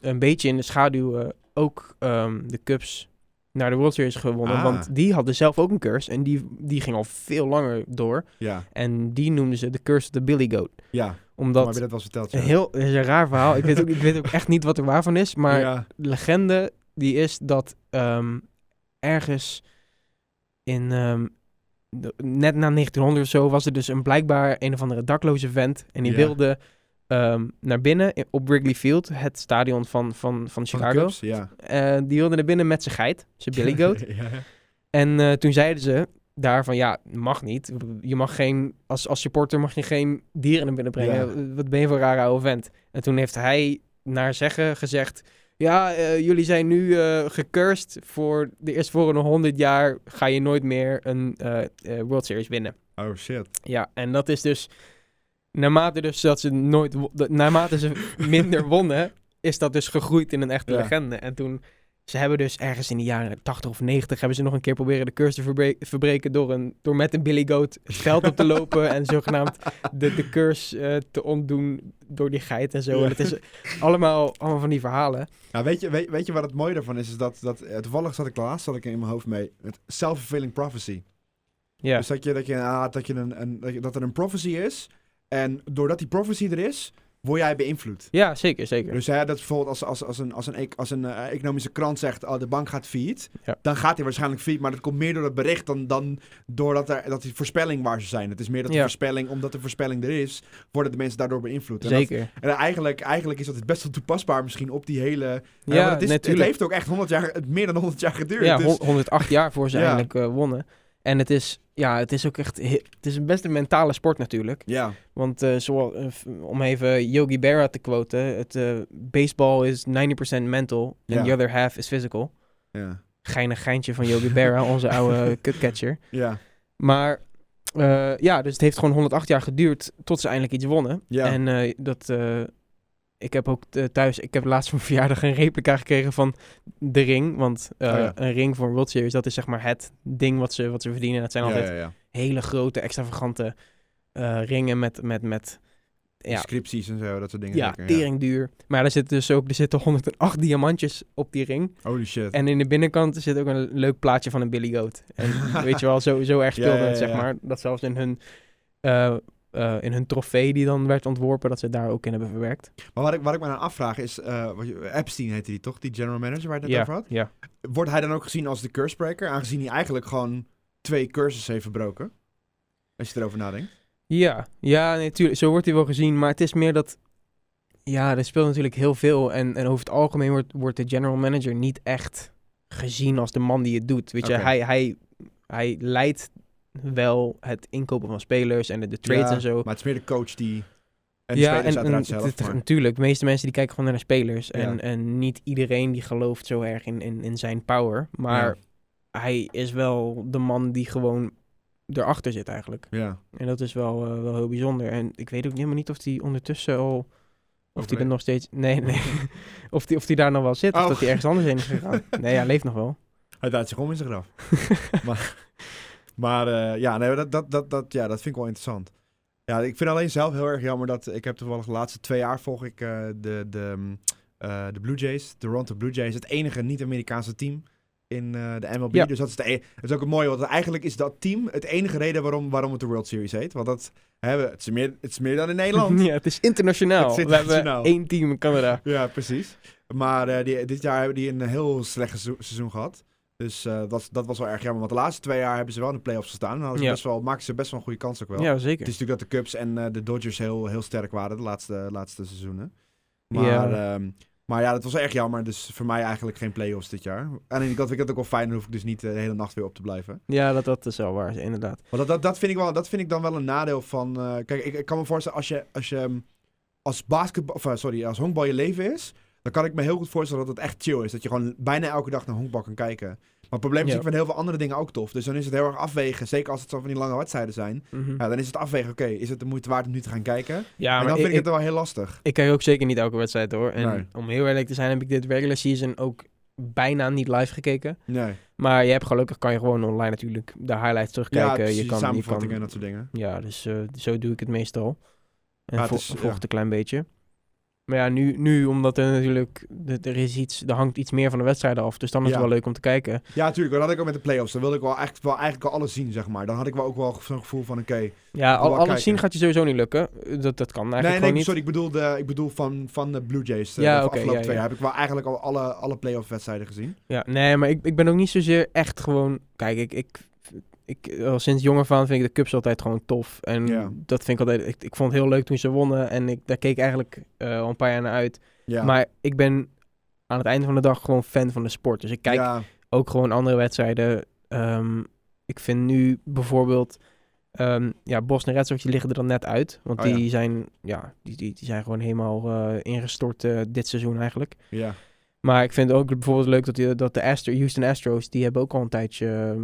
een beetje in de schaduw ook de Cubs naar de World Series gewonnen. Ah. Want die hadden zelf ook een curse. En die, die ging al veel langer door. Ja, En die noemden ze de curse of the Billy Goat. ja. Maar Omdat... heb je dat wel? Een heel is een raar verhaal. Ik weet, ook, [laughs] ik weet ook echt niet wat er waarvan is. Maar ja. legende die is dat ehm, ergens in ehm, de- net na 1900 of zo was er dus een blijkbaar een of andere dakloze vent en die Ja. wilde ehm, naar binnen op Wrigley Field, het stadion van, van, van Chicago. Cubs? Ja. Eh, die wilde naar binnen met zijn geit, zijn Billy [laughs] Goat. ja. en eh, toen zeiden ze daar van ja, mag niet. Je mag geen, als, als supporter mag je geen dieren naar binnen brengen. Wat ben je voor een rare oude vent? En toen heeft hij naar zeggen gezegd... Ja, eh, jullie zijn nu eh gecursed voor de eerstvolgende 100 jaar ga je nooit meer een eh, eh, World Series winnen. Oh, shit. Ja, en dat is dus naarmate dus dat ze nooit naarmate ze [laughs] minder wonnen, is dat dus gegroeid in een echte Ja. legende. En toen ze hebben dus ergens in de jaren 80 of 90 hebben ze nog een keer proberen de curse te verbre- verbreken door, een, door met een Billy Goat het veld op te [laughs] lopen en zogenaamd de, de curse eh, te ontdoen door die geit en zo. Ja. En het is allemaal, allemaal van die verhalen. Nou, weet, je, weet, weet je wat het mooie daarvan is? Is dat, dat eh, toevallig zat ik laatst zat ik in mijn hoofd mee. Het self-fulfilling prophecy. Ja, Dus dat, je, dat, je, ah, dat, je een, dat er een prophecy is. En doordat die prophecy er is, word jij beïnvloed. ja zeker, zeker. Dus hè, dat bijvoorbeeld als, als, als een, als een, ec- als een eh, economische krant zegt, oh, de bank gaat failliet. Ja. Dan gaat hij waarschijnlijk failliet. Maar dat komt meer door het bericht dan, dan doordat er, dat die voorspelling waar ze zijn. Het is meer dat de Ja. voorspelling, omdat de voorspelling er is, worden de mensen daardoor beïnvloed. En, dat- Zeker. en eigenlijk, eigenlijk is dat best wel toepasbaar misschien op die hele... Ja, het, is, het natuurlijk. heeft ook echt 100 jaar, het meer dan 100 jaar geduurd. Ja, dus, hon- 108 jaar voor ze [laughs] eigenlijk eh, wonnen. En het is, ja, het is ook echt, he- het is een best een mentale sport natuurlijk. ja, Want eh, zoals, eh, om even Yogi Berra te quoten, het eh, baseball is 90% mental Ja. and the other half is physical. ja, Geinig geintje van Yogi Berra, [laughs] onze oude cutcatcher. ja, Maar ja, dus het heeft gewoon 108 jaar geduurd tot ze eindelijk iets wonnen. Ja. En dat, ik heb ook eh, thuis, ik heb laatst voor mijn verjaardag een replica gekregen van de ring. Want eh, Oh ja. een ring voor een World Series, dat is zeg maar het ding wat ze, wat ze verdienen. Dat zijn altijd ja, ja. hele grote, extravagante eh, ringen met, met, met ja, Inscripties en zo, dat soort dingen. ja, tering duur. Maar er zitten dus ook er zitten 108 diamantjes op die ring. Holy shit. En in de binnenkant zit ook een leuk plaatje van een Billy Goat. En [laughs] weet je wel, zo, zo erg speelde het, zeg maar. Dat zelfs in hun, eh, in hun trofee die dan werd ontworpen, dat ze daar ook in hebben verwerkt. Maar wat ik, wat ik me dan afvraag is, eh, Epstein heette die toch, die general manager waar je het net Ja, over had? ja. Wordt hij dan ook gezien als de cursebreaker, aangezien hij eigenlijk gewoon twee curses heeft verbroken? Als je erover nadenkt. Ja, ja, natuurlijk. zo wordt hij wel gezien. Maar het is meer dat. Ja, er speelt natuurlijk heel veel. En, en over het algemeen wordt, wordt de general manager niet echt gezien als de man die het doet. Weet je, hij, hij, hij leidt wel het inkopen van spelers en de, de trades Ja, en zo. Maar het is meer de coach die... En de ja, spelers en, uiteraard en zelf. het- maar- natuurlijk, de meeste mensen die kijken gewoon naar de spelers. En, Ja. en niet iedereen die gelooft zo erg in, in, in zijn power. Maar hij is wel de man die gewoon erachter zit eigenlijk. Ja. En dat is wel, eh, wel heel bijzonder. En ik weet ook helemaal niet of hij ondertussen al... Of hij er nog steeds... Nee, nee. [laughs] of hij of die daar nog wel zit. Of Oh. dat hij ergens anders heen is gegaan. [laughs] Nee, hij leeft nog wel. Hij zich om in zijn graf. [laughs] maar maar eh, ja, nee, dat, dat, dat, dat, ja, dat vind ik wel interessant. Ja, ik vind alleen zelf heel erg jammer dat... Ik heb toevallig de laatste twee jaar volg ik eh, de, de, mm, eh, de Blue Jays. De Toronto Blue Jays. Het enige niet-Amerikaanse team in de MLB. Ja. Dus dat is, de, dat is ook het mooie. Want eigenlijk is dat team het enige reden waarom, waarom het de World Series heet. Want dat hebben, het, is meer, het is meer dan in Nederland. [laughs] ja, het is internationaal. Het is We hebben internationaal. één team in Canada. Ja, precies. Maar die, dit jaar hebben die een heel slecht seizoen- seizoen gehad. Dus eh, dat, dat was wel erg jammer. Want de laatste twee jaar hebben ze wel in de playoffs gestaan. En hadden ze Ja. best wel, maken ze best wel een goede kans ook wel. Ja, Het zeker. is natuurlijk dat de Cubs en eh, de Dodgers heel, heel sterk waren de laatste, laatste seizoenen. Maar Ja. ja. maar ja, dat was erg jammer. Dus voor mij eigenlijk geen playoffs dit jaar. En aan de ene kant vind ik dat ook wel fijn. Dan hoef ik dus niet eh, de hele nacht weer op te blijven. Ja, dat, dat is wel waar, inderdaad. Maar dat, dat, dat, vind ik wel, dat vind ik dan wel een nadeel van... kijk, ik, ik kan me voorstellen als je, als je ehm, als basketbal... Sorry, als honkbal je leven is... Dan kan ik me heel goed voorstellen dat het echt chill is. Dat je gewoon bijna elke dag naar honkbal kan kijken. Maar het probleem is, ik vind heel veel andere dingen ook tof. Dus dan is het heel erg afwegen. Zeker als het zo van die lange wedstrijden zijn. Mhm. Ja, dan is het afwegen, oké, is het de moeite waard om nu te gaan kijken? Ja, en maar dan vind ik ik, het wel heel lastig. ik kijk ook zeker niet elke wedstrijd hoor. En Nee. om heel eerlijk te zijn heb ik dit regular season ook bijna niet live gekeken. Nee. Maar je hebt gelukkig kan je gewoon online natuurlijk de highlights terugkijken. ja, je kan, je samenvattingen kan, en dat soort dingen. Ja, dus eh, zo doe ik het meestal. En Ja, het is- ja. een klein beetje. Maar ja, nu, nu omdat er natuurlijk, er is iets, er hangt iets meer van de wedstrijden af. Dus dan is Ja. het wel leuk om te kijken. Ja, natuurlijk. Dat had ik ook met de playoffs. Dan wilde ik wel eigenlijk, wel eigenlijk al alles zien, zeg maar. Dan had ik wel ook wel zo'n gevoel van, oké... Ja, al, wel alles kijken. zien gaat je sowieso niet lukken. Dat, dat kan eigenlijk Nee, nee, niet. sorry. Ik bedoel, de, ik bedoel van, van de Blue Jays. eh, Ja, de oké, afgelopen ja, twee ja. jaar heb ik wel eigenlijk al alle, alle playoff wedstrijden gezien. Ja, nee, maar ik, ik ben ook niet zozeer echt gewoon... Kijk, ik, ik, ik al sinds jonger van vind ik de Cubs altijd gewoon tof. En Ja. dat vind ik altijd... Ik, ik vond het heel leuk toen ze wonnen. En ik, daar keek ik eigenlijk eh, al een paar jaar naar uit. Ja. Maar ik ben aan het einde van de dag gewoon fan van de sport. Dus ik kijk ja, ook gewoon andere wedstrijden. Ehm, ik vind nu bijvoorbeeld... ehm, ja, Boston Red Sox die liggen er dan net uit. Want Oh ja. die, zijn, ja, die, die, die zijn gewoon helemaal eh, ingestort eh, dit seizoen eigenlijk. ja. Maar ik vind ook bijvoorbeeld leuk dat, die, dat de Astro, Houston Astros, die hebben ook al een tijdje,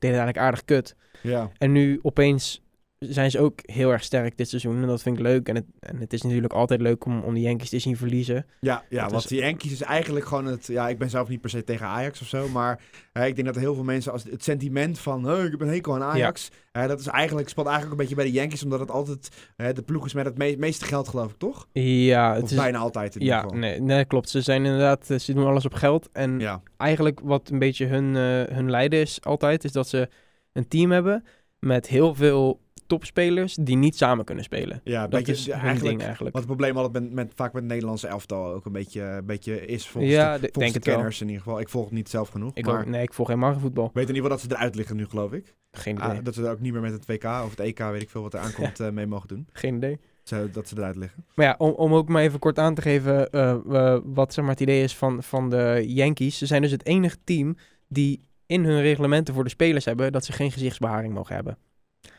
deden eigenlijk aardig kut. ja. En nu opeens zijn ze ook heel erg sterk dit seizoen. En dat vind ik leuk. En het, en het is natuurlijk altijd leuk om, om de Yankees te zien verliezen. Ja, ja Dat want is- die Yankees is eigenlijk gewoon het... Ja, ik ben zelf niet per se tegen Ajax of zo, maar hè, ik denk dat heel veel mensen als het sentiment van "Huh, ik heb een hekel aan Ajax, hè, dat is eigenlijk, speelt eigenlijk een beetje bij de Yankees, omdat het altijd hè, de ploeg is met het me- meeste geld, geloof ik, toch? Ja, het Of is, bijna altijd in ieder ja geval. nee, nee, klopt. Ze zijn inderdaad, eh, ze doen alles op geld. En Ja, eigenlijk wat een beetje hun, eh, hun lijden is altijd, is dat ze een team hebben met heel veel topspelers die niet samen kunnen spelen. ja Dat beetje, is eigenlijk, ding eigenlijk. Wat het probleem altijd met, met, vaak met het Nederlandse elftal ook een beetje, een beetje is, volgens Ja, de, de- volgens denk de het wel. kenners in ieder geval. Ik volg het niet zelf genoeg, Ik maar ook, nee, ik volg helemaal geen voetbal. weet in ieder geval dat ze eruit liggen nu, geloof ik. Geen idee. Ah, dat ze er ook niet meer met het WK of het EK, weet ik veel wat er aankomt, [laughs] eh, mee mogen doen. Geen idee. Zo, dat ze eruit liggen. Maar ja, om, om ook maar even kort aan te geven eh, eh, wat zeg maar, het idee is van, van de Yankees. Ze zijn dus het enige team die in hun reglementen voor de spelers hebben dat ze geen gezichtsbeharing mogen hebben.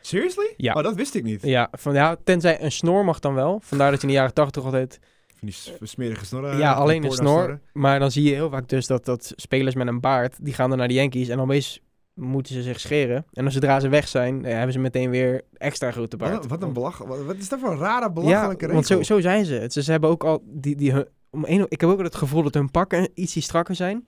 Seriously? Ja. Oh, dat wist ik niet. Ja, van, ja, tenzij een snor mag dan wel. Vandaar dat je in de jaren tachtig altijd... Van die smerige snorren. ja, eh, alleen een snor. Maar dan zie je heel vaak dus dat, dat spelers met een baard, die gaan dan naar de Yankees en opeens moeten ze zich scheren. En dan zodra ze weg zijn, eh, hebben ze meteen weer extra grote Wat baard. een, wat een belach... Wat, wat is dat voor een rare Ja, belachelijke regel? want zo, zo zijn ze. Ze, ze hebben ook al die, die hun- om een, ik heb ook het gevoel dat hun pakken ietsje strakker zijn.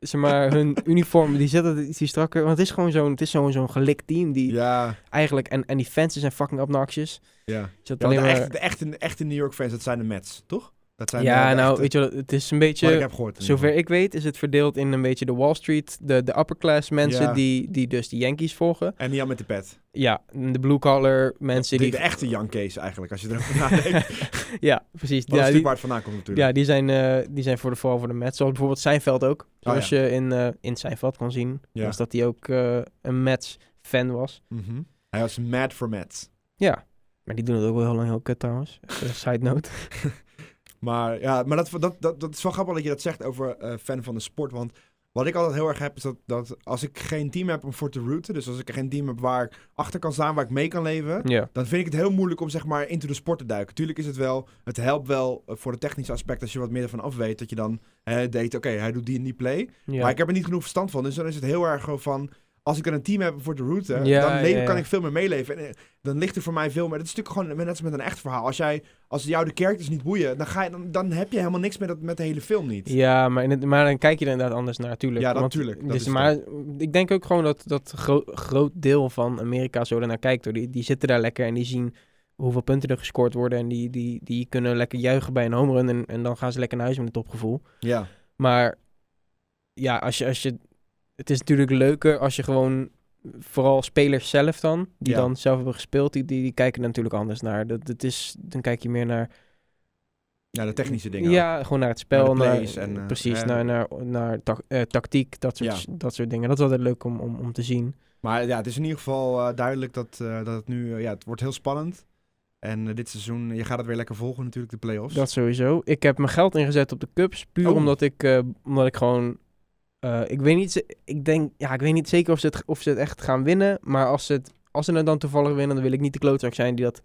Zeg maar, hun [laughs] uniform, die zetten het iets strakker. Want het is gewoon zo'n, het is zo'n, zo'n gelikt team die Ja, eigenlijk, en, en die fans zijn fucking obnoxious. ja. Ja, alleen want de, maar... echte, de, echte, de echte New York fans, dat zijn de Mets, toch? Dat zijn ja, nou, echte- weet je wel, het is een ik beetje, heb gehoord. zover ik weet, is het verdeeld in een beetje de Wall Street, de, de upper class mensen Ja. die, die dus de Yankees volgen. En die al met de pet. Ja, de blue collar mensen de, die... de echte Yankees eigenlijk, als je erover nadenkt. [laughs] ja, precies. Dat is Ja, natuurlijk die, waar het vandaan komt natuurlijk. ja, die zijn, eh, die zijn voor de, vooral voor de Mets. Zoals bijvoorbeeld Seinfeld ook. Oh, Zoals je in, eh in Seinfeld kon zien. Ja. Was dat hij ook eh, een Mets-fan was. Mhm. Hij was mad for Mets. Ja. Maar die doen het ook wel heel lang heel kut trouwens. [laughs] Side note. [laughs] Maar ja, maar dat, dat, dat, dat is wel grappig dat je dat zegt over eh, fan van de sport. Want wat ik altijd heel erg heb, is dat, dat als ik geen team heb om voor te routen, dus als ik geen team heb waar ik achter kan staan, waar ik mee kan leven, dan vind ik het heel moeilijk om zeg maar into de sport te duiken. Tuurlijk is het wel, het helpt wel eh, voor het technische aspect als je wat meer ervan af weet, dat je dan eh deed, oké, hij doet die en die play. Maar ik heb er niet genoeg verstand van, dus dan is het heel erg gewoon van, als ik een team heb voor te routen, Ja, dan ja, kan ik veel meer meeleven. En eh, dan ligt er voor mij veel meer, dat is natuurlijk gewoon net als met een echt verhaal. Als jij, als jou de characters niet boeien, dan, ga je, dan, dan heb je helemaal niks met, dat, met de hele film niet. Ja, maar, in het, maar dan kijk je er inderdaad anders naar, natuurlijk. Ja, dat Want- tuurlijk, dat Dus, is het maar ik denk ook gewoon dat dat gro groot deel van Amerika zo ernaar kijkt. Hoor. Die, die zitten daar lekker en die zien hoeveel punten er gescoord worden. En die, die, die kunnen lekker juichen bij een home run. En, en dan gaan ze lekker naar huis met een topgevoel. Ja. Maar ja, als je, als je, het is natuurlijk leuker als je gewoon, vooral spelers zelf dan, die Ja. dan zelf hebben gespeeld, die, die, die kijken natuurlijk anders naar. Dat, dat is, dan kijk je meer naar, Ja, de technische dingen. ja, gewoon naar het spel, Naar naar, en, eh, precies, naar, naar, naar eh, tactiek, dat soort, dat soort dingen. Dat is altijd leuk om, om, om te zien. Maar ja, het is in ieder geval eh, duidelijk dat, dat het nu, ja, het wordt heel spannend. En dit seizoen, je gaat het weer lekker volgen natuurlijk, de play-offs. Dat sowieso. Ik heb mijn geld ingezet op de Cubs, puur Oh. omdat ik, omdat ik gewoon, eh, ik weet niet, ik denk, ja, ik weet niet zeker of ze het, of ze het echt gaan winnen, maar als ze het, als ze het dan toevallig winnen, dan wil ik niet de klootzak zijn die dat,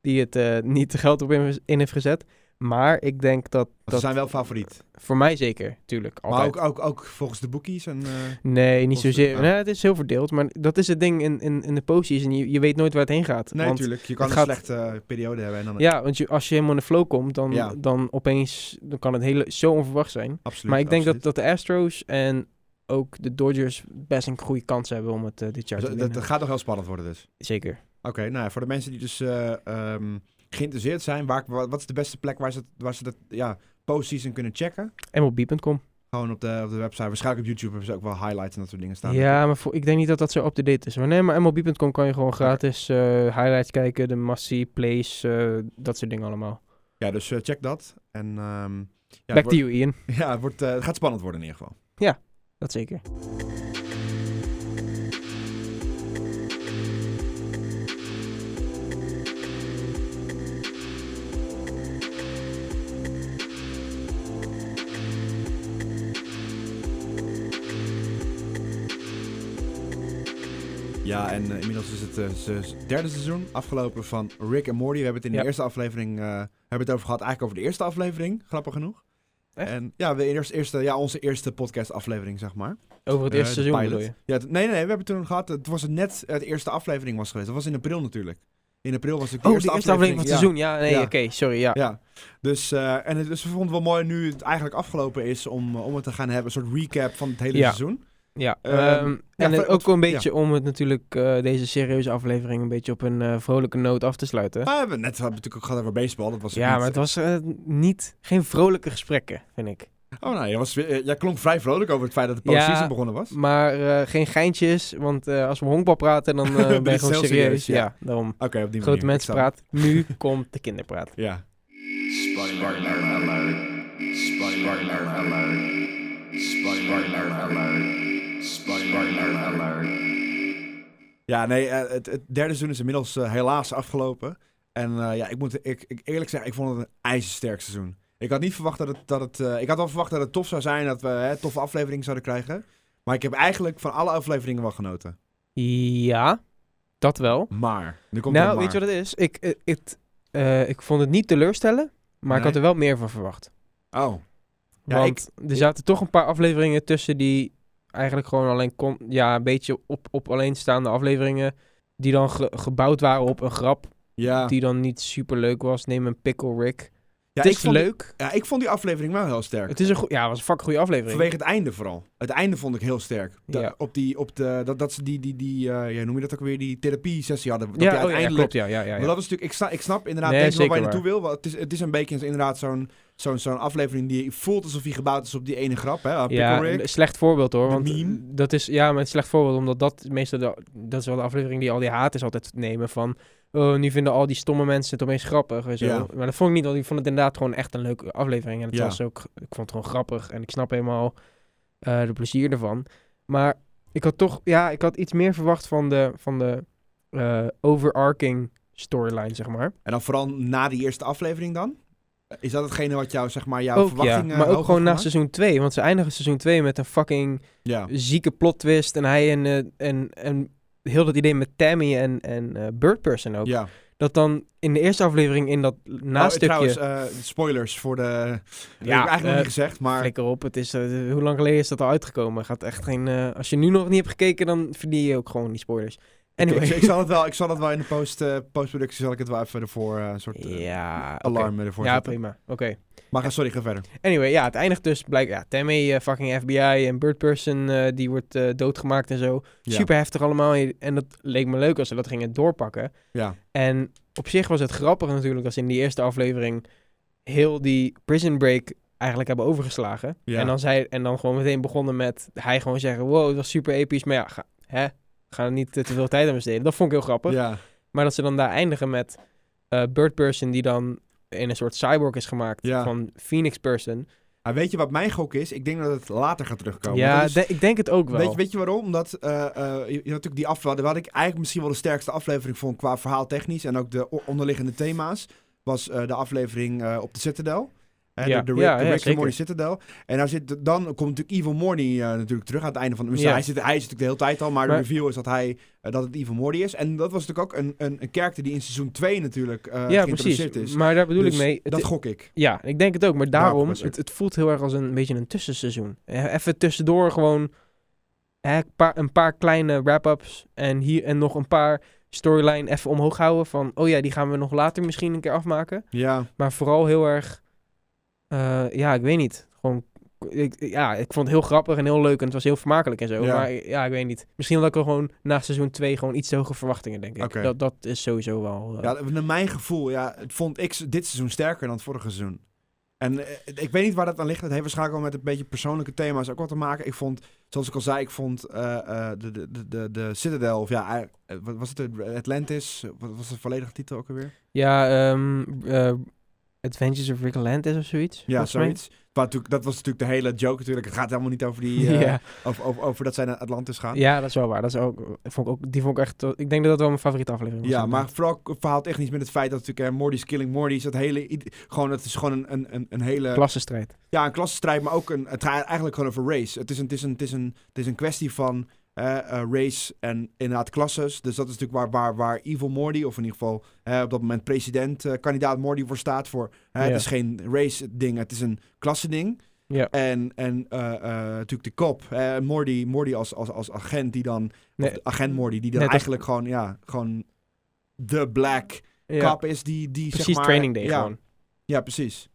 die het eh, niet de geld op in, in heeft gezet. Maar ik denk dat, Want ze dat zijn wel favoriet. voor mij zeker, tuurlijk. Maar Altijd. ook, ook, ook volgens de bookies. En, eh, Nee, niet de- zozeer. oh. Nee, het is heel verdeeld. Maar dat is het ding in, in, in de postseason. Je, je weet nooit waar het heen gaat. nee, natuurlijk. Je kan een gaat- slechte eh, periode hebben. En dan, Ja, want je, als je helemaal in de flow komt, dan, Ja. dan opeens dan kan het hele, zo onverwacht zijn. Absoluut. maar ik denk dat, absoluut. dat de Astros en ook de Dodgers best een goede kans hebben om het eh, dit jaar Dus te dat, winnen. dat gaat nog heel spannend worden dus. Zeker. Oké, nou ja, voor de mensen die dus eh, ehm, geïnteresseerd zijn, waar, wa- wat is de beste plek waar ze, het- waar ze dat ja, postseason kunnen checken? MLB.com. Gewoon op de, op de website. Waarschijnlijk op YouTube hebben ze ook wel highlights en dat soort dingen staan. Ja, maar voor, ik denk niet dat dat zo up-to-date is. Maar nee, maar MLB.com kan je gewoon gratis eh, highlights kijken, de massie, plays, eh, dat soort dingen allemaal. Ja, dus eh, check dat. En ehm, ja, Back to you, Ian. [laughs] Ja, het, wordt, het gaat spannend worden in ieder geval. Dat zeker. Ja, en eh, inmiddels is het se- derde seizoen afgelopen van Rick en Morty. We hebben het in de Ja. eerste aflevering eh, hebben het over gehad, eigenlijk over de eerste aflevering, grappig genoeg. Echt? En ja, we eerst, eerste, ja, onze eerste podcast aflevering, zeg maar. Over het eerste seizoen bedoel je? Ja, nee, nee, nee, we hebben toen gehad, het was het net het eerste aflevering was geweest. Dat was in april natuurlijk. In april was het de Oh, eerste de eerste aflevering van het ja. seizoen. Ja, nee, Ja. oké, sorry, ja. Ja, dus, en het, dus we vonden het wel mooi nu het eigenlijk afgelopen is om, om het te gaan hebben. Een soort recap van het hele Ja. seizoen. Ja, Ehm, ehm, ja, en ook wel een ja. beetje om het natuurlijk, eh, deze serieuze aflevering, een beetje op een eh, vrolijke noot af te sluiten. Maar we hebben net we hebben natuurlijk ook gehad over baseball. Dat was ja, niet- maar het was eh, niet, geen vrolijke gesprekken, vind ik. Oh, nou, jij, was, jij klonk vrij vrolijk over het feit dat de Ja, postseason begonnen was. Maar eh, geen geintjes, want eh, als we honkbal praten, dan eh, [laughs] ben je gewoon serieus. serieus, ja. Ja, daarom. Oké, op die Grote manier. Ik mensenpraat. Nu [laughs] komt de kinderpraat. Ja. Spoiler alert. Spoiler alert. Spoiler alert. Spoiler alert. Ja, nee, eh, het, het derde seizoen is inmiddels eh, helaas afgelopen. En eh, ja, ik moet ik, ik eerlijk zeggen, ik vond het een ijzersterk seizoen. Ik had niet verwacht dat het, dat het ik had wel verwacht dat het tof zou zijn, dat we hè, toffe afleveringen zouden krijgen. Maar ik heb eigenlijk van alle afleveringen wel genoten. Ja, dat wel. Maar, nu komt Nou, weet je wat het is? Ik, het, eh, ik vond het niet teleurstellen, maar ik had er wel meer van verwacht. Oh, Ja, Want er zaten toch een paar afleveringen tussen die eigenlijk gewoon alleen kon, ja, een beetje op, op alleenstaande afleveringen. Die dan ge- gebouwd waren op een grap ja. die dan niet super leuk was. Neem een Pickle Rick. Ja, het ik is vond die- leuk. ja, ik vond die aflevering wel heel sterk. Het is een ja, was een fucking goede aflevering. Vanwege het einde vooral. Het einde vond ik heel sterk. De- Ja. Op die, op de, dat, dat ze die, die, die eh, ja, noem je dat ook weer, die therapie-sessie hadden. Dat ja, die oh, ja, uiteindelijk... klopt. Ja, ja, ja, Maar ja. dat is natuurlijk, ik, sta, ik snap inderdaad Nee, wel waar je naartoe wil. Het, is, het is een beetje inderdaad zo'n zo'n zo'n aflevering die voelt alsof hij gebouwd is op die ene grap. Hè? Ja, een slecht voorbeeld hoor. Want meme. dat is, ja, maar een slecht voorbeeld, omdat dat meestal, de, dat is wel de aflevering die al die haters altijd nemen van, oh, nu vinden al die stomme mensen het opeens grappig en zo. Ja. Maar dat vond ik niet, want ik vond het inderdaad gewoon echt een leuke aflevering. En het Ja. was ook, ik vond het gewoon grappig en ik snap helemaal eh, de plezier ervan. Maar ik had toch, ja, ik had iets meer verwacht van de, van de eh, overarching storyline, zeg maar. En dan vooral na die eerste aflevering dan? Is dat hetgene wat jou, zeg maar, jouw Ook, ja, verwachtingen maar ook gewoon na seizoen 2, want ze eindigen seizoen 2 met een fucking Ja. zieke plot twist. En hij en, eh, en, en heel dat idee met Tammy en, en eh Bird Person ook. ja. Dat dan in de eerste aflevering in dat Oh, nastukje... trouwens, eh, spoilers voor de... Ja, heb ik eigenlijk nog eh, niet gezegd, maar... Flikker op, het is, eh, hoe lang geleden is dat al uitgekomen? Gaat echt geen, eh, als je nu nog niet hebt gekeken, dan verdien je ook gewoon die spoilers. Anyway. Ik, ik, zal het wel, ik zal het wel in de post, eh, postproductie zal ik het wel even ervoor eh, een soort eh, ja, alarm ervoor Ja, zetten. prima. Oké. Maar ga, sorry, ga verder. Anyway, ja, het eindigt dus blijkt, ja, Tammy, fucking FBI en Bird Person, eh, die wordt eh, doodgemaakt en zo. Ja. Super heftig allemaal. En dat leek me leuk als ze dat gingen doorpakken. Ja. En op zich was het grappig natuurlijk als in die eerste aflevering heel die prison break eigenlijk hebben overgeslagen. Ja. En, dan zei, en dan gewoon meteen begonnen met hij gewoon zeggen, wow, het was super episch. Maar ja, ga, hè, ga er niet eh, te veel tijd aan besteden. Dat vond ik heel grappig. Ja. Maar dat ze dan daar eindigen met Bird Person die dan in een soort cyborg is gemaakt Ja. van Phoenix Person. Ah, weet je wat mijn gok is? Ik denk dat het later gaat terugkomen. ja, is- de- ik denk het ook wel. Weet je, weet je waarom? Omdat eh, je, natuurlijk die aflevering, wat ik eigenlijk misschien wel de sterkste aflevering vond qua verhaal technisch en ook de onderliggende thema's, was de aflevering op de Citadel. Eh, Ja. de, de, Ja, Rick, de ja, Rick and zeker. Morty Citadel. En daar zit, dan komt natuurlijk Evil Morty eh, natuurlijk terug aan het einde van de... Ja. Hij, zit, hij zit natuurlijk de hele tijd al, maar, Maar- de review is dat, hij, eh, dat het Evil Morty is. En dat was natuurlijk ook een, een, een karakter die in seizoen 2 natuurlijk eh ja, precies. is. Maar daar bedoel Dus ik mee. het- dat gok ik. Ja, ik denk het ook. Maar daarom, het. het, voelt heel erg als een beetje een tussenseizoen. Even tussendoor gewoon hè, een, paar, een paar kleine wrap-ups. En hier en nog een paar storyline even omhoog houden. Van, oh ja, die gaan we nog later misschien een keer afmaken. Ja, Maar vooral heel erg, eh, ja, ik weet niet. Gewoon, ik, ja, ik vond het heel grappig en heel leuk. En het was heel vermakelijk en zo. Ja. Maar ja, ik weet niet. Misschien dat ik er gewoon na seizoen 2 gewoon iets te hoge verwachtingen, denk ik. Dat, dat is sowieso wel... eh, Ja, naar mijn gevoel, ja, het vond ik dit seizoen sterker dan het vorige seizoen. En eh, ik weet niet waar dat aan ligt. Het heeft waarschijnlijk wel met een beetje persoonlijke thema's ook wat te maken. Ik vond, zoals ik al zei, ik vond eh, de, de, de, de, de Citadel, of ja, wat was het? Atlantis, wat was de volledige titel ook alweer? Ja, ehm, eh, Adventures of Rick Atlantis of zoiets. Ja, zoiets. Maar dat was natuurlijk de hele joke natuurlijk. Het gaat helemaal niet over die, [laughs] ja. over, over, over dat zij naar Atlantis gaan. ja, dat is wel waar. Dat is ook, vond ik ook, die vond ik echt... Ik denk dat dat wel mijn favoriete aflevering was. Ja, maar vooral verhaal technisch met het feit dat natuurlijk eh, Morty's Killing Morty's, dat hele, gewoon, het is gewoon een, een, een, hele... Klassenstrijd. Ja, een klassenstrijd, maar ook een, het gaat eigenlijk gewoon over race. Het is een, het is een, het is een, het is een kwestie van race en inderdaad klasses. Dus dat is natuurlijk waar, waar, waar Evil Morty, of in ieder geval eh, op dat moment president, eh, kandidaat Morty voor staat. Voor, Ja. Het is geen race ding, het is een klassending. Ja. En, en eh, eh, natuurlijk de kop, eh, Morty, Morty als, als, als agent die dan, Nee, agent Morty, die dan eigenlijk gewoon, ja, gewoon de black ja, kap is die, die precies zeg maar... Training Day ja, gewoon. ja, precies.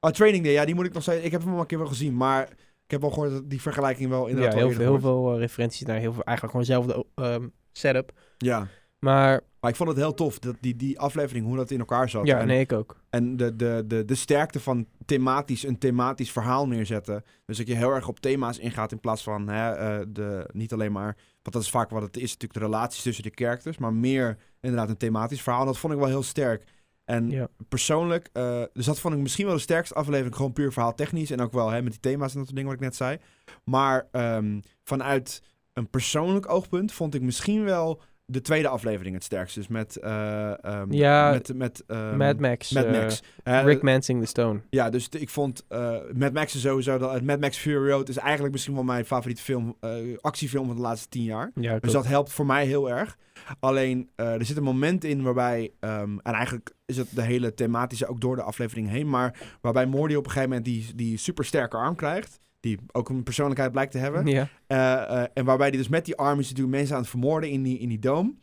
Oh, Training Day, ja, die moet ik nog steeds... Ik heb hem al een keer wel gezien, maar ik heb wel gehoord dat die vergelijking wel Ja, inderdaad wel heel, veel- heel veel eh, referenties naar heel veel... Eigenlijk gewoon dezelfde ehm, setup. Ja, Maar maar ik vond het heel tof, dat die, die aflevering, hoe dat in elkaar zat. ja, en, nee, ik ook. en de, de, de, de sterkte van thematisch, een thematisch verhaal neerzetten. Dus dat je heel erg op thema's ingaat in plaats van hè, eh, de, niet alleen maar... Want dat is vaak wat het is, natuurlijk de relaties tussen de characters. Maar meer inderdaad een thematisch verhaal. En dat vond ik wel heel sterk. En Ja. persoonlijk, eh, dus dat vond ik misschien wel de sterkste aflevering, gewoon puur verhaal technisch en ook wel hè, met die thema's en dat soort dingen wat ik net zei. Maar ehm, vanuit een persoonlijk oogpunt vond ik misschien wel de tweede aflevering het sterkste. Dus met, eh, ehm, Ja, met, met ehm, Mad Max. Mad eh, Max. Rick Mansing the Stone. ja, dus ik vond eh Mad Max is sowieso, dat, Mad Max Fury Road is eigenlijk misschien wel mijn favoriete film, actiefilm van de laatste tien jaar. Ja, Dus dat helpt voor mij heel erg. Alleen, er zit een moment in waarbij... ehm, en eigenlijk is het de hele thematische ook door de aflevering heen... maar waarbij Morty op een gegeven moment die, die supersterke arm krijgt... die ook een persoonlijkheid blijkt te hebben... Ja. Eh, eh, en waarbij hij dus met die arm is natuurlijk mensen aan het vermoorden in die, in die doom.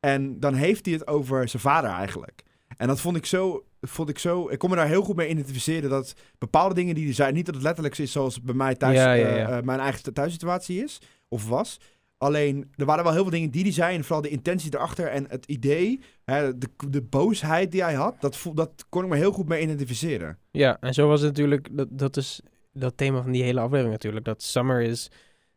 En dan heeft hij het over zijn vader eigenlijk. En dat vond ik zo vond ik zo... Ik kon me daar heel goed mee identificeren dat bepaalde dingen die hij zei... Niet dat het letterlijk is zoals het bij mij thuis... Ja, ja, eh, mijn eigen thuissituatie is. Of was. Alleen, er waren wel heel veel dingen die hij zei. En vooral de intentie erachter en het idee. Hè, de, de boosheid die hij had. Dat, dat kon ik me heel goed mee identificeren. Ja, en zo was het natuurlijk, dat, dat is dat thema van die hele aflevering natuurlijk. Dat Summer is,